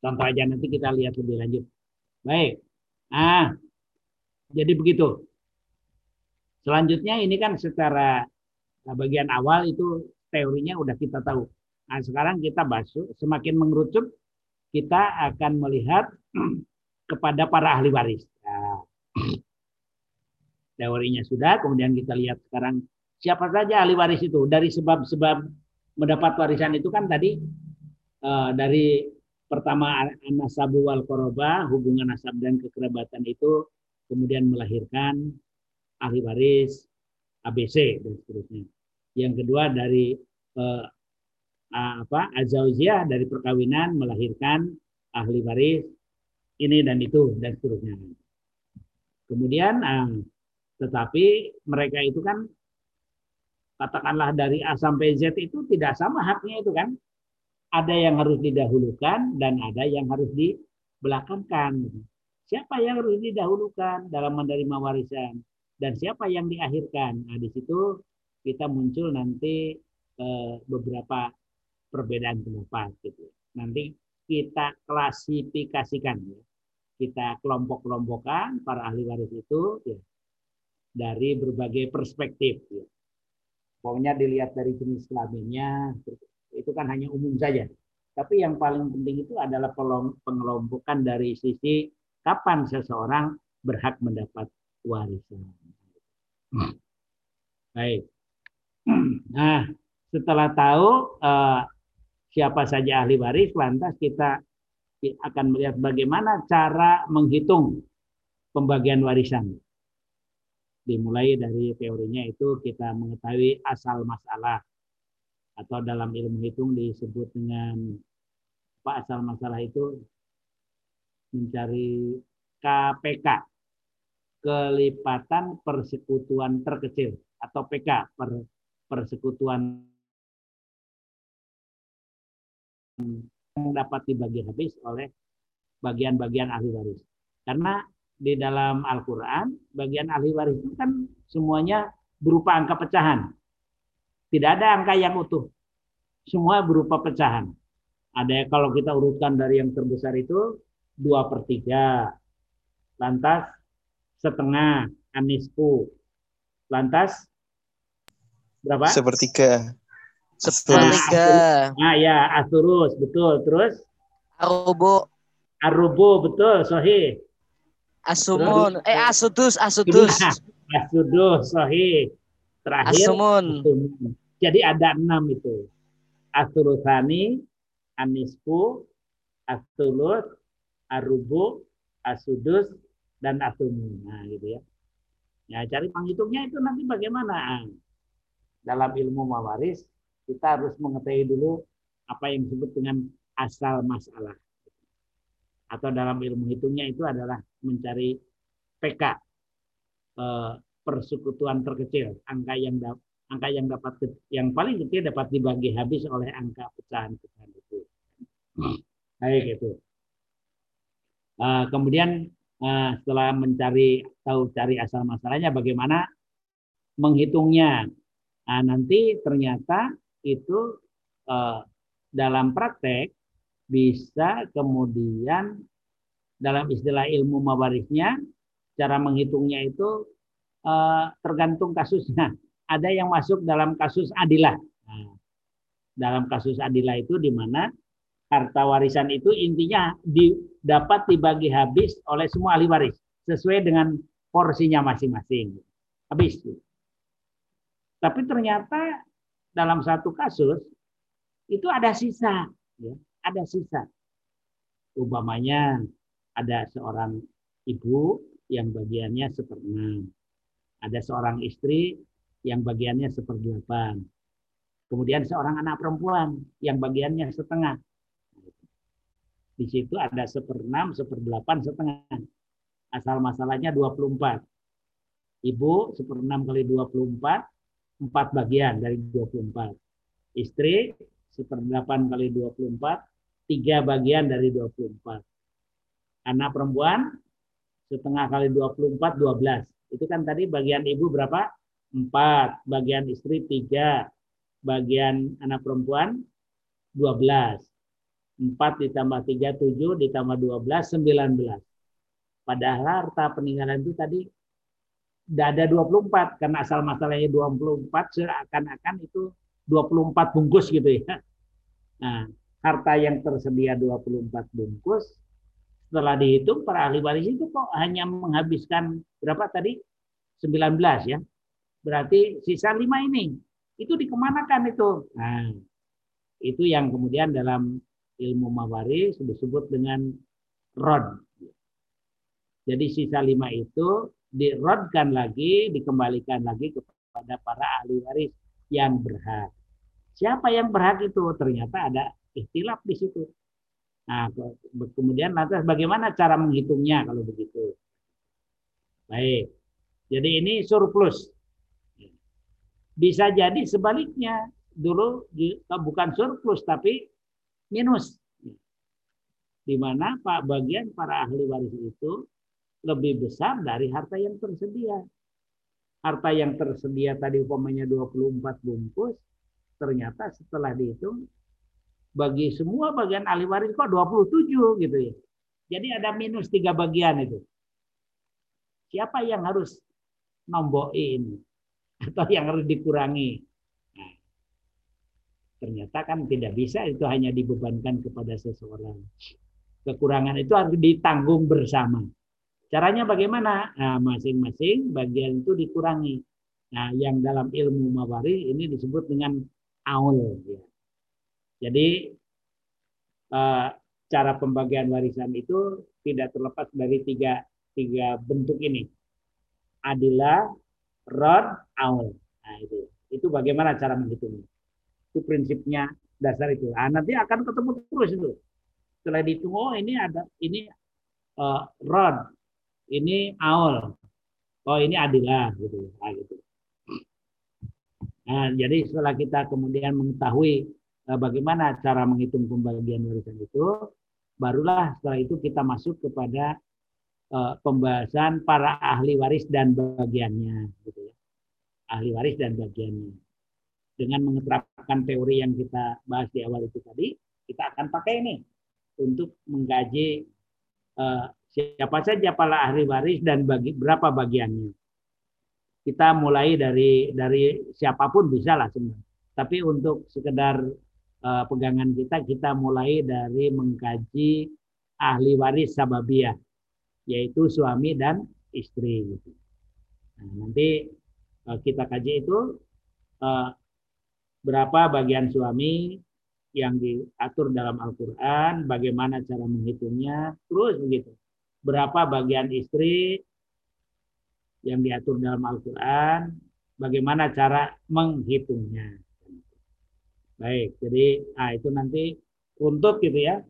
Speaker 1: Contoh aja nanti kita lihat lebih lanjut. Baik. Nah, jadi begitu. Selanjutnya ini kan secara nah, bagian awal itu teorinya udah kita tahu. Nah, sekarang kita bahas semakin mengerucut kita akan melihat [clears throat] kepada para ahli waris. Nah, [clears throat] teorinya sudah, kemudian kita lihat sekarang siapa saja ahli waris itu. Dari sebab-sebab mendapat warisan itu kan tadi eh, dari pertama nasabu wal koroba, hubungan nasab dan kekerabatan itu kemudian melahirkan ahli waris ABC dan seterusnya. Yang kedua dari eh, apa azauziyah dari perkawinan melahirkan ahli waris ini dan itu dan seterusnya. Kemudian eh, tetapi mereka itu kan katakanlah dari A sampai Z itu tidak sama haknya itu kan. Ada yang harus didahulukan dan ada yang harus dibelakangkan. Siapa yang harus didahulukan dalam menerima warisan dan siapa yang diakhirkan? Nah, di situ kita muncul nanti eh, beberapa perbedaan pendapat gitu. Nanti kita klasifikasikan ya. Kita kelompok-kelompokkan para ahli waris itu ya, dari berbagai perspektif ya. Pokoknya dilihat dari jenis kelaminnya itu kan hanya umum saja. Tapi yang paling penting itu adalah pengelompokan dari sisi kapan seseorang berhak mendapat warisan. Baik. Nah, setelah tahu eh, siapa saja ahli waris, lantas kita akan melihat bagaimana cara menghitung pembagian warisan. Dimulai dari teorinya itu kita mengetahui asal masalah atau dalam ilmu hitung disebut dengan apa asal masalah itu mencari KPK kelipatan persekutuan terkecil atau PK per persekutuan yang dapat dibagi habis oleh bagian-bagian ahli waris. Karena di dalam Al-Quran, bagian ahli waris itu kan semuanya berupa angka pecahan. Tidak ada angka yang utuh. Semua berupa pecahan. Ada kalau kita urutkan dari yang terbesar itu dua per tiga, lantas setengah, anisku, lantas berapa?
Speaker 4: Sepertiga.
Speaker 2: Sepertiga.
Speaker 1: Nah, ya, asurus, betul. Terus?
Speaker 2: Arubo.
Speaker 1: Arubo, betul, sohi.
Speaker 2: Asumun. Eh, asudus, asudus.
Speaker 1: asudus, sohi. Terakhir,
Speaker 2: asumun.
Speaker 1: asumun. Jadi ada enam itu. Asurusani, anisku, asulus, arubu, asudus, dan asumun. Nah, gitu ya. Ya, cari penghitungnya itu nanti bagaimana? Dalam ilmu mawaris, kita harus mengetahui dulu apa yang disebut dengan asal masalah. Atau dalam ilmu hitungnya itu adalah mencari PK, eh, persekutuan terkecil, angka yang angka yang dapat yang paling kecil dapat dibagi habis oleh angka pecahan-pecahan itu. Baik itu. Uh, kemudian uh, setelah mencari tahu cari asal masalahnya, bagaimana menghitungnya. Nah, nanti ternyata itu uh, dalam praktek bisa kemudian dalam istilah ilmu mawarisnya cara menghitungnya itu uh, tergantung kasusnya [laughs] ada yang masuk dalam kasus adilah. Nah, dalam kasus adilah itu di mana harta warisan itu intinya di, dapat dibagi habis oleh semua ahli waris sesuai dengan porsinya masing-masing. Habis. Tapi ternyata dalam satu kasus itu ada sisa, ya, ada sisa. Umpamanya ada seorang ibu yang bagiannya seperenam, ada seorang istri yang bagiannya seperdelapan. Kemudian seorang anak perempuan yang bagiannya setengah. Di situ ada seperenam, seperdelapan, setengah. Asal masalahnya 24. Ibu seperenam kali 24, empat bagian dari 24. Istri seperdelapan kali 24, tiga bagian dari 24. Anak perempuan setengah kali 24, 12. Itu kan tadi bagian ibu berapa? empat, bagian istri tiga, bagian anak perempuan dua belas, empat ditambah tiga tujuh ditambah dua belas sembilan belas. Padahal harta peninggalan itu tadi tidak ada 24 karena asal masalahnya 24 seakan-akan itu 24 bungkus gitu ya. Nah, harta yang tersedia 24 bungkus setelah dihitung para ahli waris itu kok hanya menghabiskan berapa tadi? 19 ya. Berarti sisa lima ini itu dikemanakan itu? Nah, itu yang kemudian dalam ilmu mawaris disebut dengan rod. Jadi sisa lima itu dirodkan lagi, dikembalikan lagi kepada para ahli waris yang berhak. Siapa yang berhak itu? Ternyata ada ikhtilaf di situ. Nah, kemudian lantas bagaimana cara menghitungnya kalau begitu? Baik. Jadi ini surplus. Bisa jadi sebaliknya. Dulu bukan surplus tapi minus. Di mana Pak bagian para ahli waris itu lebih besar dari harta yang tersedia. Harta yang tersedia tadi umpamanya 24 bungkus, ternyata setelah dihitung bagi semua bagian ahli waris kok 27 gitu ya. Jadi ada minus tiga bagian itu. Siapa yang harus nomboi ini? atau yang harus dikurangi. Ternyata kan tidak bisa itu hanya dibebankan kepada seseorang. Kekurangan itu harus ditanggung bersama. Caranya bagaimana? Nah, masing-masing bagian itu dikurangi. Nah, yang dalam ilmu mawari ini disebut dengan aul. Ya. Jadi eh, cara pembagian warisan itu tidak terlepas dari tiga tiga bentuk ini. Adilah, rod, aul. Nah, itu. Itu bagaimana cara menghitungnya. Itu prinsipnya dasar itu. Nah, nanti akan ketemu terus itu. Setelah dihitung, oh ini ada ini uh, rod, ini aul. Oh ini adilah gitu. Nah, gitu. Nah, jadi setelah kita kemudian mengetahui uh, bagaimana cara menghitung pembagian warisan itu, barulah setelah itu kita masuk kepada uh, pembahasan para ahli waris dan bagiannya, gitu ya. Ahli waris dan bagiannya. Dengan mengeterapkan teori yang kita bahas di awal itu tadi, kita akan pakai ini untuk mengkaji uh, siapa saja para ahli waris dan bagi berapa bagiannya. Kita mulai dari dari siapa pun bisa lah sebenarnya. Tapi untuk sekedar uh, pegangan kita, kita mulai dari mengkaji ahli waris sababiyah, yaitu suami dan istri. Nah, nanti uh, kita kaji itu uh, berapa bagian suami, yang diatur dalam Al-Quran, bagaimana cara menghitungnya, terus begitu. Berapa bagian istri yang diatur dalam Al-Quran, bagaimana cara menghitungnya. Baik, jadi nah itu nanti untuk gitu ya,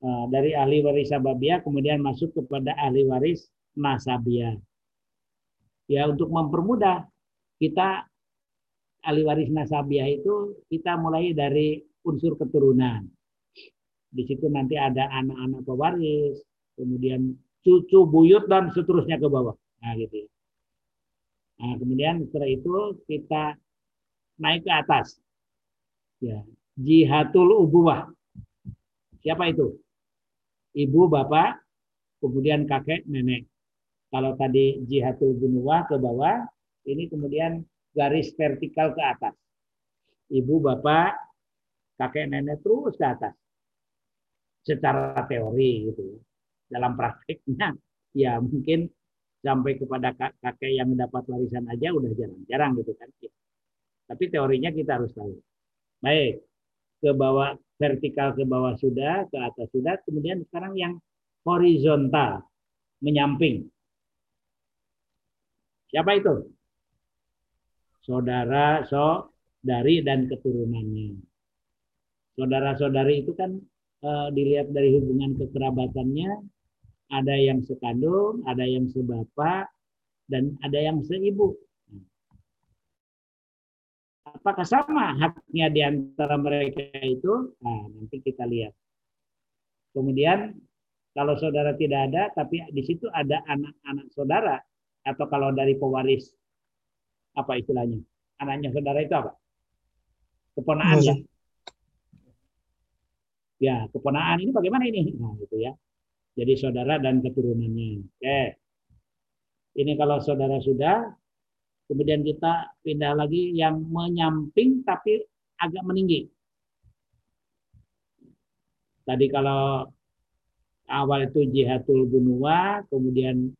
Speaker 1: nah, dari ahli waris sababiyah kemudian masuk kepada ahli waris nasabiyah. Ya untuk mempermudah kita ahli waris nasabiyah itu kita mulai dari unsur keturunan. Di situ nanti ada anak-anak pewaris, kemudian cucu, buyut dan seterusnya ke bawah. Nah, gitu. Nah, kemudian setelah itu kita naik ke atas. Ya, jihatul ubuwah. Siapa itu? Ibu, bapak, kemudian kakek, nenek. Kalau tadi jihatul bunuwah ke bawah, ini kemudian garis vertikal ke atas. Ibu, bapak, kakek nenek terus ke atas. Secara teori gitu. Dalam prakteknya ya mungkin sampai kepada kakek yang dapat warisan aja udah jarang-jarang gitu kan. Ya. tapi teorinya kita harus tahu. Baik ke bawah vertikal ke bawah sudah ke atas sudah kemudian sekarang yang horizontal menyamping. Siapa itu saudara so dari dan keturunannya saudara-saudari itu kan e, dilihat dari hubungan kekerabatannya ada yang sekandung, ada yang sebapak, dan ada yang seibu. Apakah sama haknya di antara mereka itu? Nah, nanti kita lihat. Kemudian kalau saudara tidak ada, tapi di situ ada anak-anak saudara, atau kalau dari pewaris, apa istilahnya? Anaknya saudara itu apa? Keponaan ya? Ya, keponaan ini bagaimana ini? Nah, gitu ya. Jadi saudara dan keturunannya. Oke. Ini kalau saudara sudah, kemudian kita pindah lagi yang menyamping tapi agak meninggi. Tadi kalau awal itu jihatul bunua, kemudian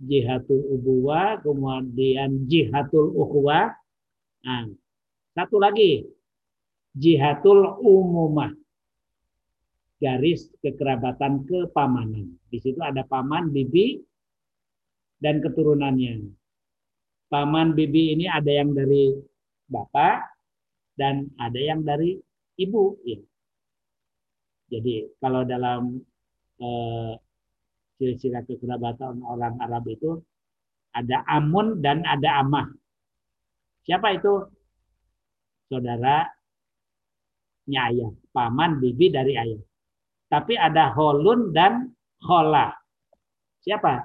Speaker 1: jihatul ubuwa, kemudian jihatul ukhuwa. Nah, satu lagi, jihatul umumah garis kekerabatan kepamanan. Di situ ada paman, bibi, dan keturunannya. Paman, bibi ini ada yang dari bapak dan ada yang dari ibu. Ya. Jadi kalau dalam eh, silsilah kekerabatan orang Arab itu ada amun dan ada amah. Siapa itu? Saudara ayah, paman, bibi dari ayah. Tapi ada holun dan hola. Siapa?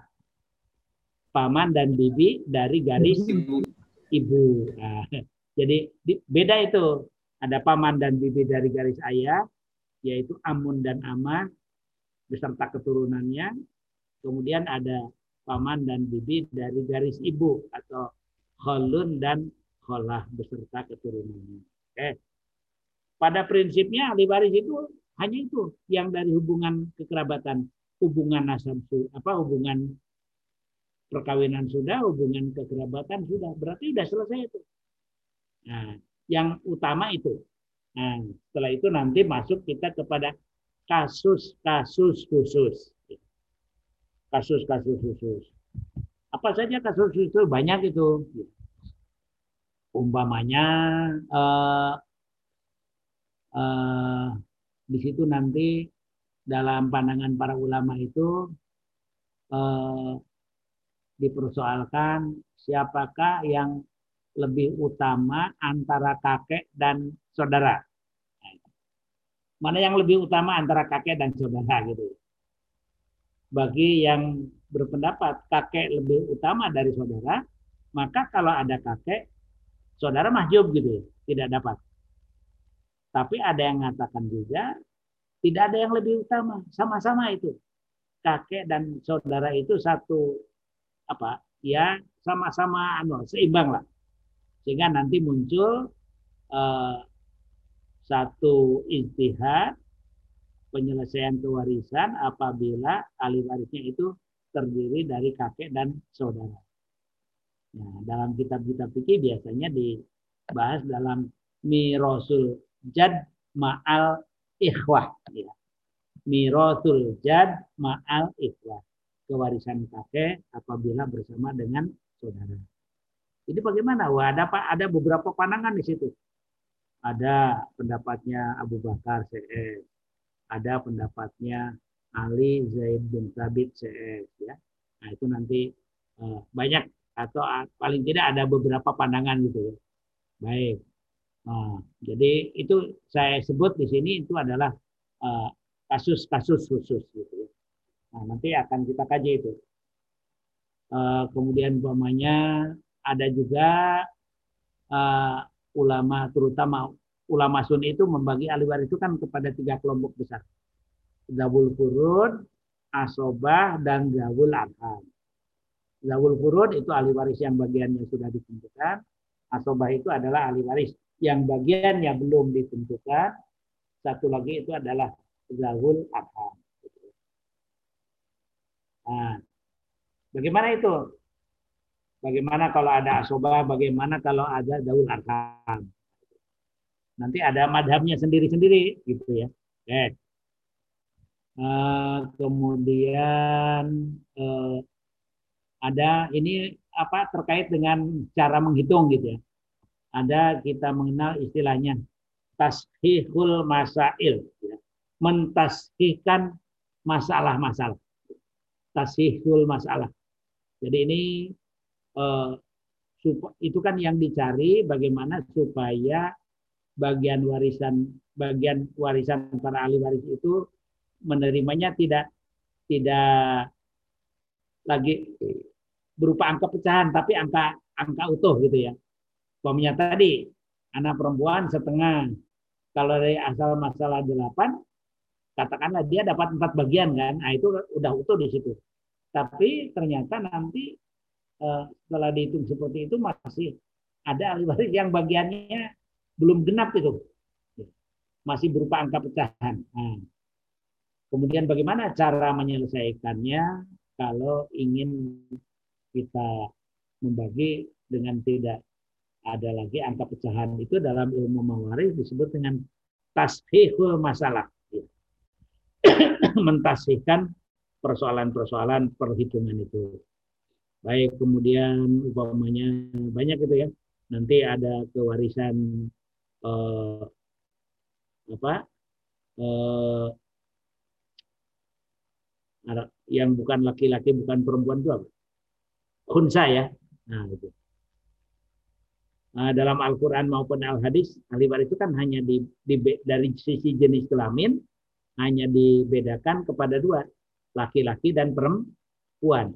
Speaker 1: Paman dan bibi dari garis ibu. ibu. Nah, jadi beda itu. Ada paman dan bibi dari garis ayah, yaitu amun dan amah beserta keturunannya. Kemudian ada paman dan bibi dari garis ibu atau holun dan holah beserta keturunannya. Oke. Pada prinsipnya ahli waris itu hanya itu yang dari hubungan kekerabatan, hubungan nasab apa hubungan perkawinan sudah, hubungan kekerabatan sudah. Berarti sudah selesai itu. Nah, yang utama itu. Nah, setelah itu nanti masuk kita kepada kasus-kasus khusus. Kasus-kasus khusus. Apa saja kasus khusus? Banyak itu. Umpamanya eh, eh, di situ nanti dalam pandangan para ulama itu eh, dipersoalkan siapakah yang lebih utama antara kakek dan saudara. Mana yang lebih utama antara kakek dan saudara gitu. Bagi yang berpendapat kakek lebih utama dari saudara, maka kalau ada kakek, saudara mahjub gitu, tidak dapat. Tapi ada yang mengatakan juga tidak ada yang lebih utama, sama-sama itu. Kakek dan saudara itu satu apa? Ya, sama-sama anu, seimbang lah. Sehingga nanti muncul eh, satu istihad penyelesaian kewarisan apabila ahli warisnya itu terdiri dari kakek dan saudara. Nah, dalam kitab-kitab fikih biasanya dibahas dalam mirosul jad ma'al ikhwah. Ya. Mirosul jad ma'al ikhwah. Kewarisan kakek apabila bersama dengan saudara. Ini bagaimana? Wah, ada ada beberapa pandangan di situ. Ada pendapatnya Abu Bakar CS, ada pendapatnya Ali Zaid bin Thabit CS ya. Nah, itu nanti uh, banyak atau paling tidak ada beberapa pandangan gitu ya. Baik. Nah, jadi itu saya sebut di sini itu adalah eh, kasus-kasus uh, khusus gitu ya. Nah, nanti akan kita kaji itu. Uh, kemudian umpamanya ada juga uh, ulama terutama ulama sunni itu membagi ahli waris itu kan kepada tiga kelompok besar. Zawul Furud, Asobah, dan Zawul Arham. Zawul Furud itu ahli waris yang bagiannya sudah ditentukan. Asobah itu adalah ahli waris yang bagiannya belum ditentukan. Satu lagi itu adalah Zawul Arham. Nah, bagaimana itu? Bagaimana kalau ada asobah, bagaimana kalau ada daun arham. Nanti ada madhabnya sendiri-sendiri gitu ya. Oke. Uh, kemudian uh, ada ini apa terkait dengan cara menghitung gitu ya. Ada kita mengenal istilahnya tashihul masail, ya. mentashihkan masalah-masalah. Tashihul masalah. Jadi ini uh, itu kan yang dicari bagaimana supaya bagian warisan bagian warisan para ahli waris itu menerimanya tidak tidak lagi berupa angka pecahan tapi angka angka utuh gitu ya. Umpamanya tadi anak perempuan setengah kalau dari asal masalah delapan katakanlah dia dapat empat bagian kan, nah itu udah utuh di situ. Tapi ternyata nanti eh, setelah dihitung seperti itu masih ada ahli waris yang bagiannya belum genap itu masih berupa angka pecahan. Nah, Kemudian bagaimana cara menyelesaikannya kalau ingin kita membagi dengan tidak ada lagi angka pecahan itu dalam ilmu mawaris disebut dengan tashihul masalah. Mentasihkan persoalan-persoalan perhitungan itu. Baik, kemudian upamanya banyak itu ya. Nanti ada kewarisan eh, apa? Eh, yang bukan laki-laki bukan perempuan itu apa? Khunsa ya. Nah, itu. Nah, dalam Al-Quran maupun Al-Hadis, ahli waris itu kan hanya di, di, dari sisi jenis kelamin, hanya dibedakan kepada dua, laki-laki dan perempuan.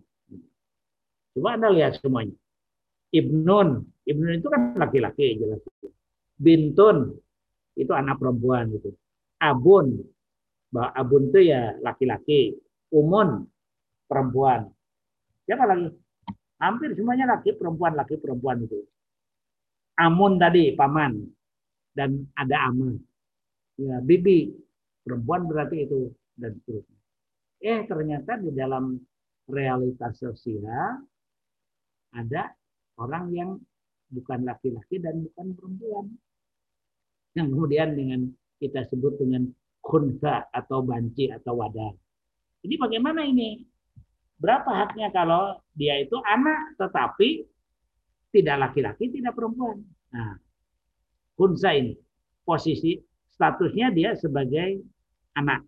Speaker 1: Coba Anda lihat semuanya. Ibnun, Ibnun itu kan laki-laki jelas. Bintun, itu anak perempuan gitu. Abun, bahwa abun itu ya laki-laki. Umun perempuan. Siapa lagi? Hampir semuanya laki perempuan laki perempuan itu. Amun tadi paman dan ada aman. Ya, bibi perempuan berarti itu dan seterusnya. Eh ternyata di dalam realitas sosial ada orang yang bukan laki-laki dan bukan perempuan. Yang kemudian dengan kita sebut dengan khunsa atau banci atau wadah. Ini bagaimana ini? Berapa haknya kalau dia itu anak tetapi tidak laki-laki, tidak perempuan. Nah, kunsa ini posisi statusnya dia sebagai anak.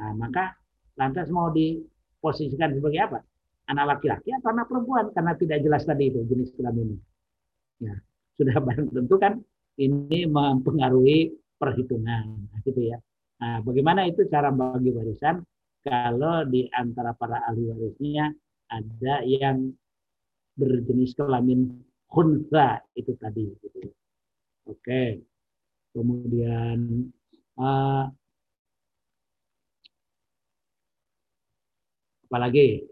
Speaker 1: Nah, maka lantas mau diposisikan sebagai apa? anak laki-laki atau anak perempuan karena tidak jelas tadi itu jenis kelamin. Ya, sudah [laughs] barang tentu kan ini mempengaruhi perhitungan gitu ya. Nah, bagaimana itu cara bagi warisan kalau di antara para ahli warisnya ada yang berjenis kelamin khunsa itu tadi gitu. Oke. Kemudian uh, apalagi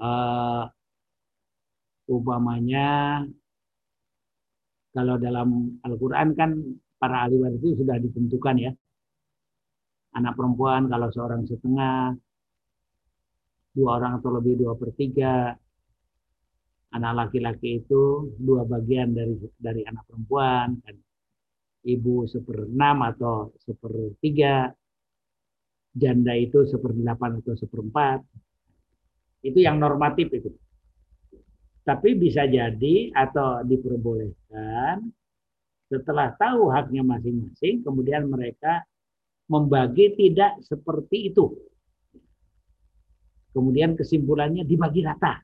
Speaker 1: uh, umpamanya kalau dalam Al-Quran kan para ahli waris itu sudah ditentukan ya. Anak perempuan kalau seorang setengah, dua orang atau lebih dua per tiga. Anak laki-laki itu dua bagian dari dari anak perempuan. Dan ibu seperenam atau sepertiga. Janda itu seperdelapan atau seperempat. Itu yang normatif itu. Tapi bisa jadi atau diperbolehkan setelah tahu haknya masing-masing, kemudian mereka membagi tidak seperti itu. Kemudian kesimpulannya dibagi rata.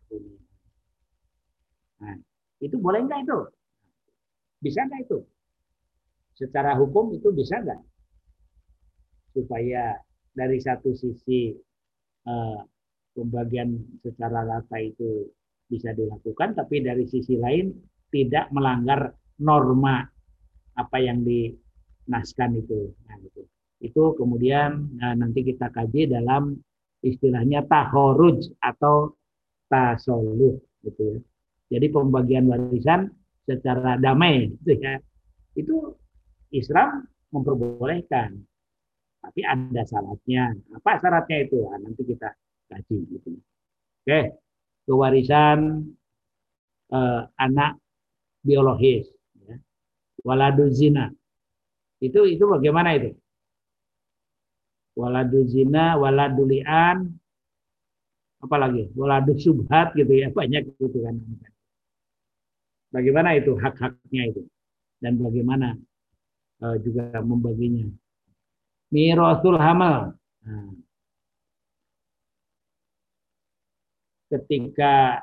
Speaker 1: Nah, itu boleh enggak itu? Bisa enggak itu? Secara hukum itu bisa enggak? Supaya dari satu sisi eh, pembagian secara rata itu bisa dilakukan, tapi dari sisi lain tidak melanggar norma apa yang dinaskan itu. Nah, itu. Itu kemudian nah, nanti kita kaji dalam istilahnya tahoruj atau tasoluh gitu ya. Jadi pembagian warisan secara damai gitu ya. Itu Islam memperbolehkan. Tapi ada syaratnya. Apa syaratnya itu? Nah, nanti kita kaji gitu. Oke, kewarisan eh, anak biologis waladu zina. Itu itu bagaimana itu? Waladu zina, waladu li'an, apalagi waladu subhat gitu ya, [laughs] banyak gitu kan. Bagaimana itu hak-haknya itu? Dan bagaimana uh, juga membaginya? Mirasul hamal. Nah, ketika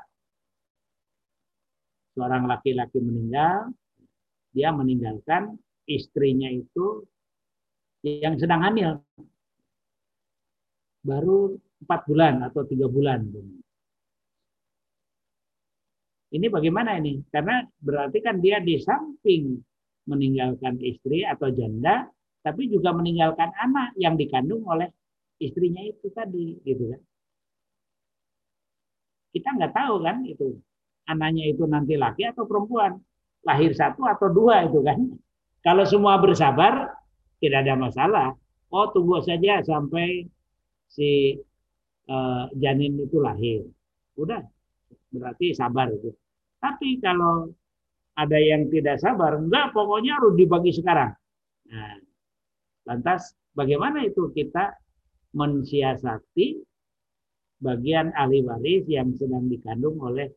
Speaker 1: seorang laki-laki meninggal, dia meninggalkan istrinya itu yang sedang hamil baru empat bulan atau tiga bulan. Ini bagaimana ini? Karena berarti kan dia di samping meninggalkan istri atau janda, tapi juga meninggalkan anak yang dikandung oleh istrinya itu tadi, gitu kan? Kita nggak tahu kan itu anaknya itu nanti laki atau perempuan lahir satu atau dua itu kan. [laughs] Kalau semua bersabar, tidak ada masalah. Oh tunggu saja sampai si uh, janin itu lahir. Udah, berarti sabar itu. Tapi kalau ada yang tidak sabar, enggak pokoknya harus dibagi sekarang. Nah, lantas bagaimana itu kita mensiasati bagian ahli waris yang sedang dikandung oleh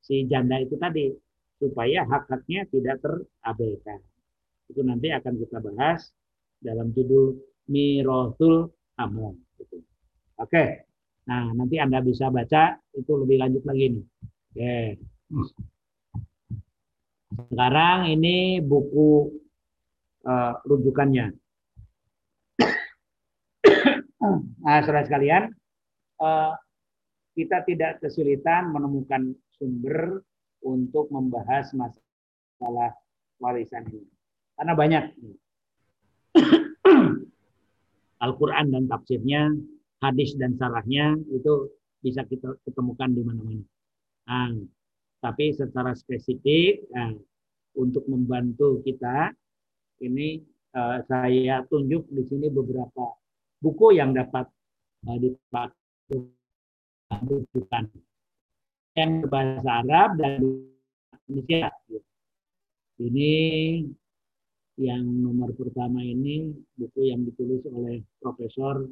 Speaker 1: si janda itu tadi supaya hak-haknya tidak terabaikan. Itu nanti akan kita bahas dalam judul Mirosul Amal. Gitu. Oke, nah nanti Anda bisa baca itu lebih lanjut lagi nih. Oke. Sekarang ini buku uh, rujukannya. [coughs] nah, saudara sekalian, kita tidak kesulitan menemukan sumber untuk membahas masalah warisan ini. Karena banyak. [coughs] Al-Quran dan tafsirnya, hadis dan sarahnya itu bisa kita ketemukan di mana-mana. Nah, tapi secara spesifik nah, untuk membantu kita ini uh, saya tunjuk di sini beberapa buku yang dapat uh, dipakai rujukan yang berbahasa Arab dan Indonesia. Ini yang nomor pertama ini buku yang ditulis oleh Profesor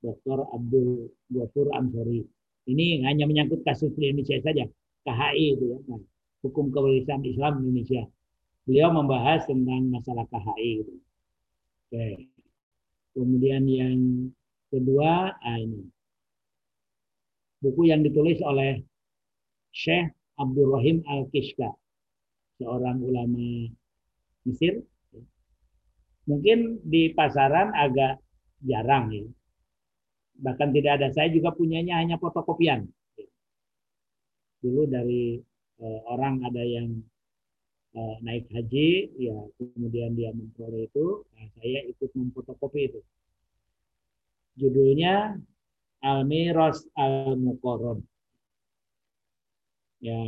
Speaker 1: Dr. Abdul Ghafur Ansori. Ini hanya menyangkut kasus di Indonesia saja, KHI itu ya, nah, hukum kewarisan Islam Indonesia. Beliau membahas tentang masalah KHI itu. Oke. Kemudian yang kedua, ah ini buku yang ditulis oleh Syekh Abdul Rahim Al-Kishka, seorang ulama Mesir. Mungkin di pasaran agak jarang ya. Bahkan tidak ada. Saya juga punyanya hanya fotokopian. Dulu dari eh, orang ada yang eh, naik haji, ya kemudian dia memperoleh itu, nah, saya ikut memfotokopi itu. Judulnya Al-Miros Al-Mukorron. Ya,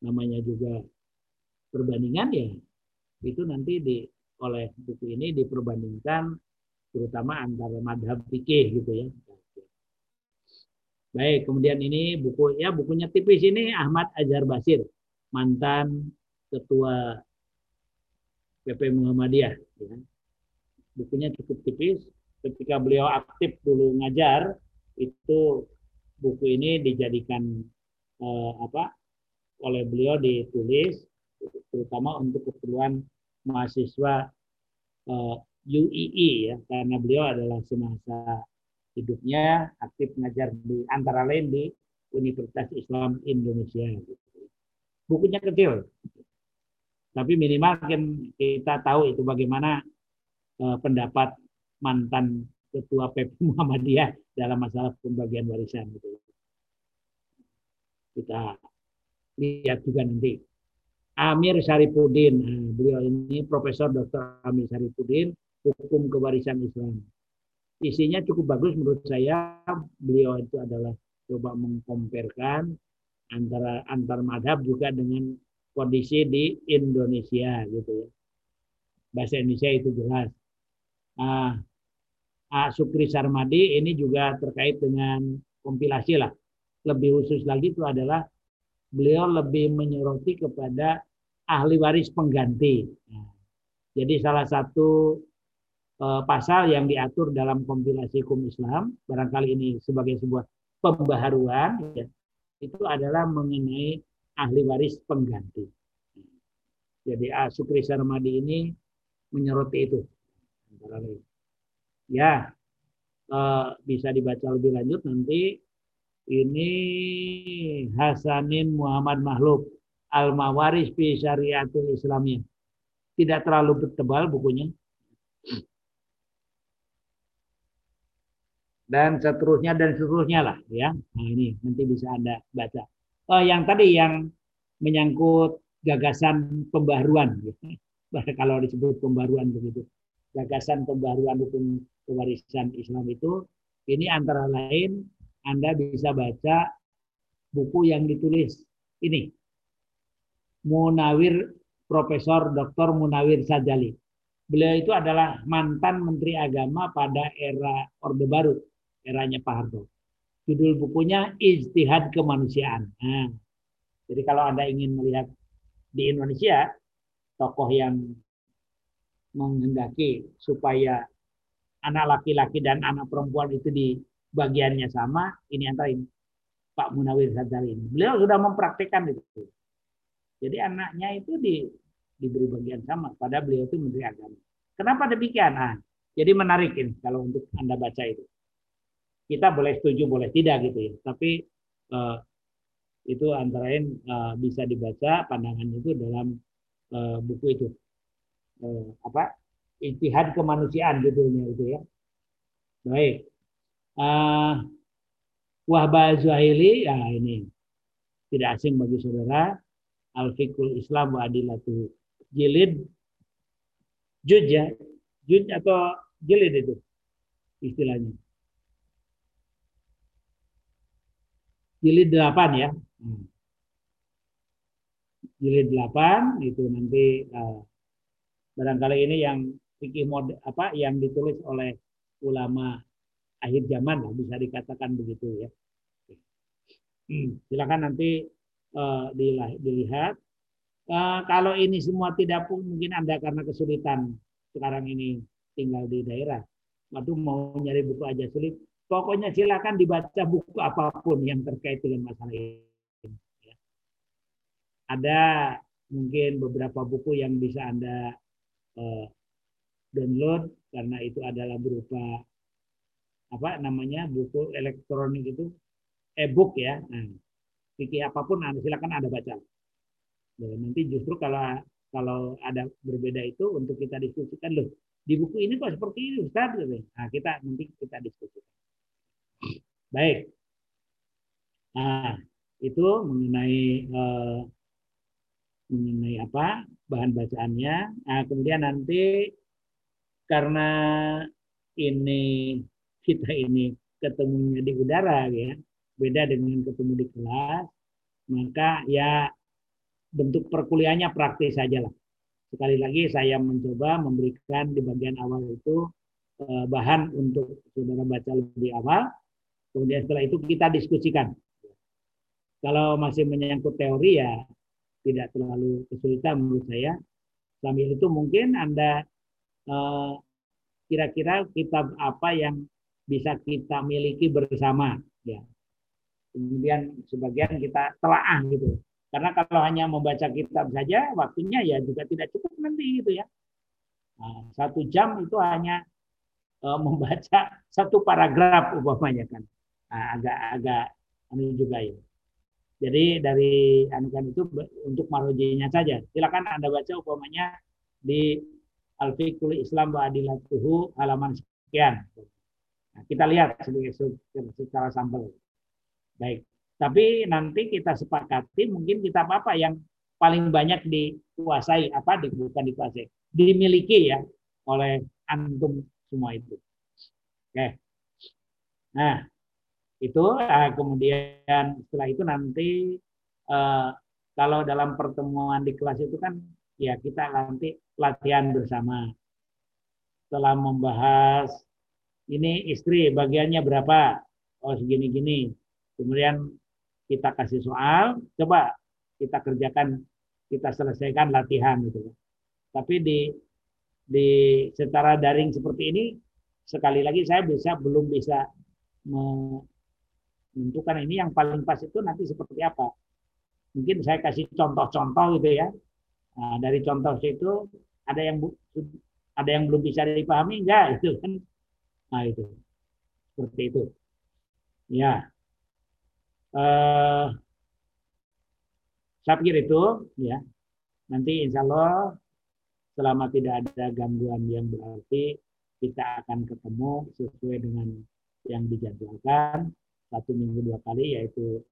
Speaker 1: namanya juga perbandingan ya, itu nanti di oleh buku ini diperbandingkan terutama antara madhab fikih gitu ya. Baik, kemudian ini buku ya bukunya tipis ini Ahmad Ajar Basir, mantan ketua PP Muhammadiyah. Ya. Bukunya cukup tipis, ketika beliau aktif dulu ngajar itu buku ini dijadikan eh, apa oleh beliau ditulis terutama untuk keperluan mahasiswa eh, UII ya karena beliau adalah semasa hidupnya aktif ngajar di antara lain di Universitas Islam Indonesia. Bukunya kecil, tapi minimal kan kita tahu itu bagaimana eh, pendapat mantan ketua PP [laughs] Muhammadiyah dalam masalah pembagian warisan gitu. Kita lihat juga nanti. Amir Syarifuddin, nah, beliau ini Profesor Dr. Amir Syarifuddin, hukum kewarisan Islam. Isinya cukup bagus menurut saya. Beliau itu adalah coba mengkomparkan antara antar madhab juga dengan kondisi di Indonesia gitu ya. Bahasa Indonesia itu jelas. Ah, A. Sukri Sarmadi ini juga terkait dengan kompilasi lah. Lebih khusus lagi itu adalah beliau lebih menyoroti kepada ahli waris pengganti. Jadi salah satu uh, pasal yang diatur dalam kompilasi hukum Islam, barangkali ini sebagai sebuah pembaharuan, ya, itu adalah mengenai ahli waris pengganti. Jadi A. Sukri Sarmadi ini menyoroti itu. Antara lain ya uh, bisa dibaca lebih lanjut nanti ini Hasanin Muhammad Mahluk Al-Mawaris fi Syariatul Islamiyah. Tidak terlalu tebal bukunya. Dan seterusnya dan seterusnya lah ya. Nah ini nanti bisa Anda baca. Oh, yang tadi yang menyangkut gagasan pembaruan. Ya. [laughs] Kalau disebut pembaruan begitu. Gagasan pembaruan hukum kewarisan Islam itu ini antara lain Anda bisa baca buku yang ditulis ini Munawir Profesor Dr. Munawir Sajali. Beliau itu adalah mantan Menteri Agama pada era Orde Baru, eranya Pak Harto. Judul bukunya Ijtihad Kemanusiaan. Nah, jadi kalau Anda ingin melihat di Indonesia, tokoh yang menghendaki supaya anak laki-laki dan anak perempuan itu di bagiannya sama, ini antara ini Pak Munawir Sadar ini. Beliau sudah mempraktikkan itu. Jadi anaknya itu di, diberi bagian sama, pada beliau itu Menteri Agama. Kenapa demikian? Nah, jadi menarik ini kalau untuk Anda baca itu. Kita boleh setuju, boleh tidak gitu ya. Tapi eh, itu antara lain eh, bisa dibaca pandangannya itu dalam eh, buku itu. Eh, apa Ijtihad kemanusiaan judulnya itu ya. Baik. Uh, Wahba Zuhaili, ya ini tidak asing bagi saudara. Al-Fiqhul Islam wa Adilatu Jilid Juj ya. Juj atau jilid itu istilahnya. Jilid 8 ya. Hmm. Jilid 8 itu nanti uh, barangkali ini yang fikih model apa yang ditulis oleh ulama akhir zaman lah bisa dikatakan begitu ya. Hmm, silakan nanti uh, dilihat. Uh, kalau ini semua tidak pun mungkin anda karena kesulitan sekarang ini tinggal di daerah, waktu mau nyari buku aja sulit. Pokoknya silakan dibaca buku apa pun yang terkait dengan masalah ini. Ada mungkin beberapa buku yang bisa anda uh, download karena itu adalah berupa apa namanya buku elektronik itu e-book ya. Nah, apa pun nah, silakan Anda baca. Nah, nanti justru kalau kalau ada berbeda itu untuk kita diskusikan loh. Di buku ini kok seperti ini Ustaz Nah, kita nanti kita diskusikan. Baik. Nah, itu mengenai eh, mengenai apa bahan bacaannya. Nah, kemudian nanti karena ini kita ini ketemunya di udara ya, beda dengan ketemu di kelas, maka ya bentuk perkuliahannya praktis saja lah. Sekali lagi saya mencoba memberikan di bagian awal itu eh, bahan untuk saudara baca lebih awal, kemudian setelah itu kita diskusikan. Kalau masih menyangkut teori ya tidak terlalu kesulitan menurut saya. Sambil itu mungkin Anda eh, kira-kira kitab apa yang bisa kita miliki bersama ya. Kemudian sebagian kita telaah gitu. Karena kalau hanya membaca kitab saja waktunya ya juga tidak cukup nanti gitu ya. Nah, satu jam itu hanya uh, [laughs] membaca satu paragraf umpamanya kan. agak-agak nah, ini juga ya. Jadi dari anukan itu untuk marojinya saja. Silakan Anda baca umpamanya di Al-Fiqhul Islam wa Adilatuhu halaman sekian. Nah, kita lihat sebagai secara sampel. Baik. Tapi nanti kita sepakati mungkin kita apa yang paling banyak dikuasai apa bukan dikuasai dimiliki ya oleh antum semua itu. Oke. Nah, itu uh, kemudian setelah itu nanti uh, kalau dalam pertemuan di kelas itu kan ya kita nanti latihan bersama. Setelah membahas ini istri bagiannya berapa? Oh segini gini kemudian kita kasih soal coba kita kerjakan kita selesaikan latihan gitu tapi di di secara daring seperti ini sekali lagi saya bisa belum bisa menentukan ini yang paling pas itu nanti seperti apa. Mungkin saya kasih contoh-contoh gitu ya. Nah, dari contoh itu ada yang ada yang belum bisa dipahami enggak itu kan. Nah, itu. Seperti itu. Ya. Eh saya pikir itu ya. Nanti insya Allah selama tidak ada gangguan yang berarti kita akan ketemu sesuai dengan yang dijadwalkan satu minggu dua kali yaitu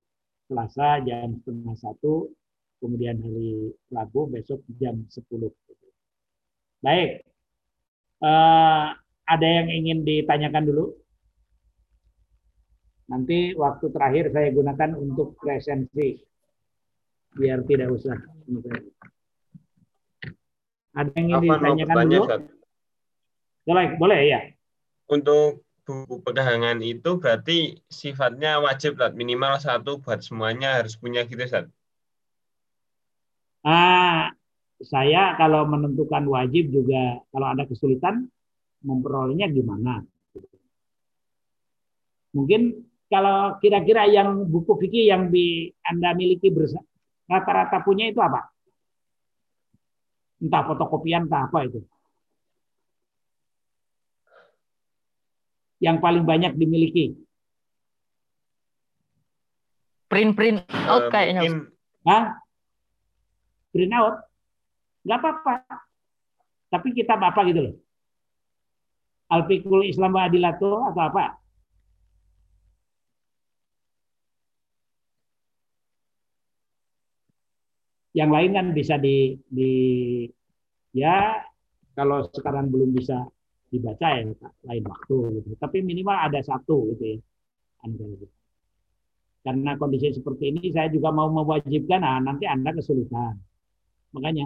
Speaker 1: Selasa jam setengah satu, kemudian hari Rabu besok jam sepuluh. Baik, uh, ada yang ingin ditanyakan dulu? Nanti waktu terakhir saya gunakan untuk presensi, biar tidak usah. Ada yang ingin Apa ditanyakan dulu? Boleh, boleh ya.
Speaker 3: Untuk buku pegangan itu berarti sifatnya wajib lah minimal satu buat semuanya harus punya gitu Ustaz.
Speaker 1: Ah, saya kalau menentukan wajib juga kalau ada kesulitan memperolehnya gimana? Mungkin kalau kira-kira yang buku fikih yang di Anda miliki rata-rata punya itu apa? Entah fotokopian entah apa itu. Yang paling banyak dimiliki?
Speaker 2: Print-print out uh, kayaknya.
Speaker 1: Hah? Print out? Gak apa-apa. Tapi kita apa gitu loh. Al-Fiqhul Islam wa Adilatu atau apa? Yang lain kan bisa di, di ya kalau sekarang belum bisa dibaca ya lain waktu gitu. Tapi minimal ada satu gitu ya. Karena kondisi seperti ini saya juga mau mewajibkan, nah nanti Anda kesulitan. Makanya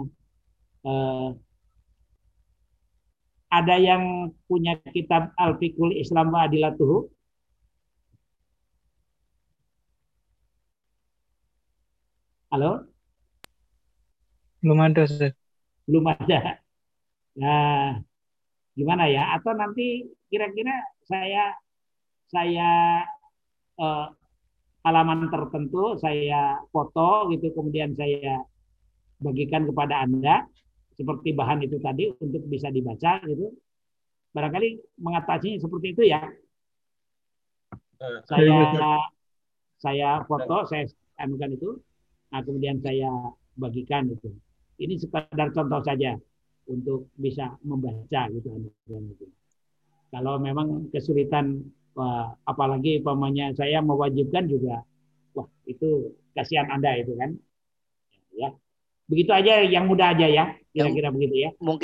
Speaker 1: eh, ada yang punya kitab Al-Fiqhul Islam wa Adilatuhu? Halo?
Speaker 4: Belum ada.
Speaker 1: Belum ada. Nah, gimana ya? Atau nanti kira-kira saya saya eh, halaman tertentu saya foto gitu kemudian saya bagikan kepada anda seperti bahan itu tadi untuk bisa dibaca gitu. Barangkali mengatasi seperti itu ya. Eh, saya saya foto, saya anukan itu, nah kemudian saya bagikan itu. Ini sekadar contoh saja untuk bisa membaca gitu. gitu. Kalau memang kesulitan, apalagi pamannya saya mewajibkan juga, wah itu kasihan anda itu kan. Ya, begitu aja yang mudah aja ya, kira-kira begitu ya.
Speaker 2: Mungkin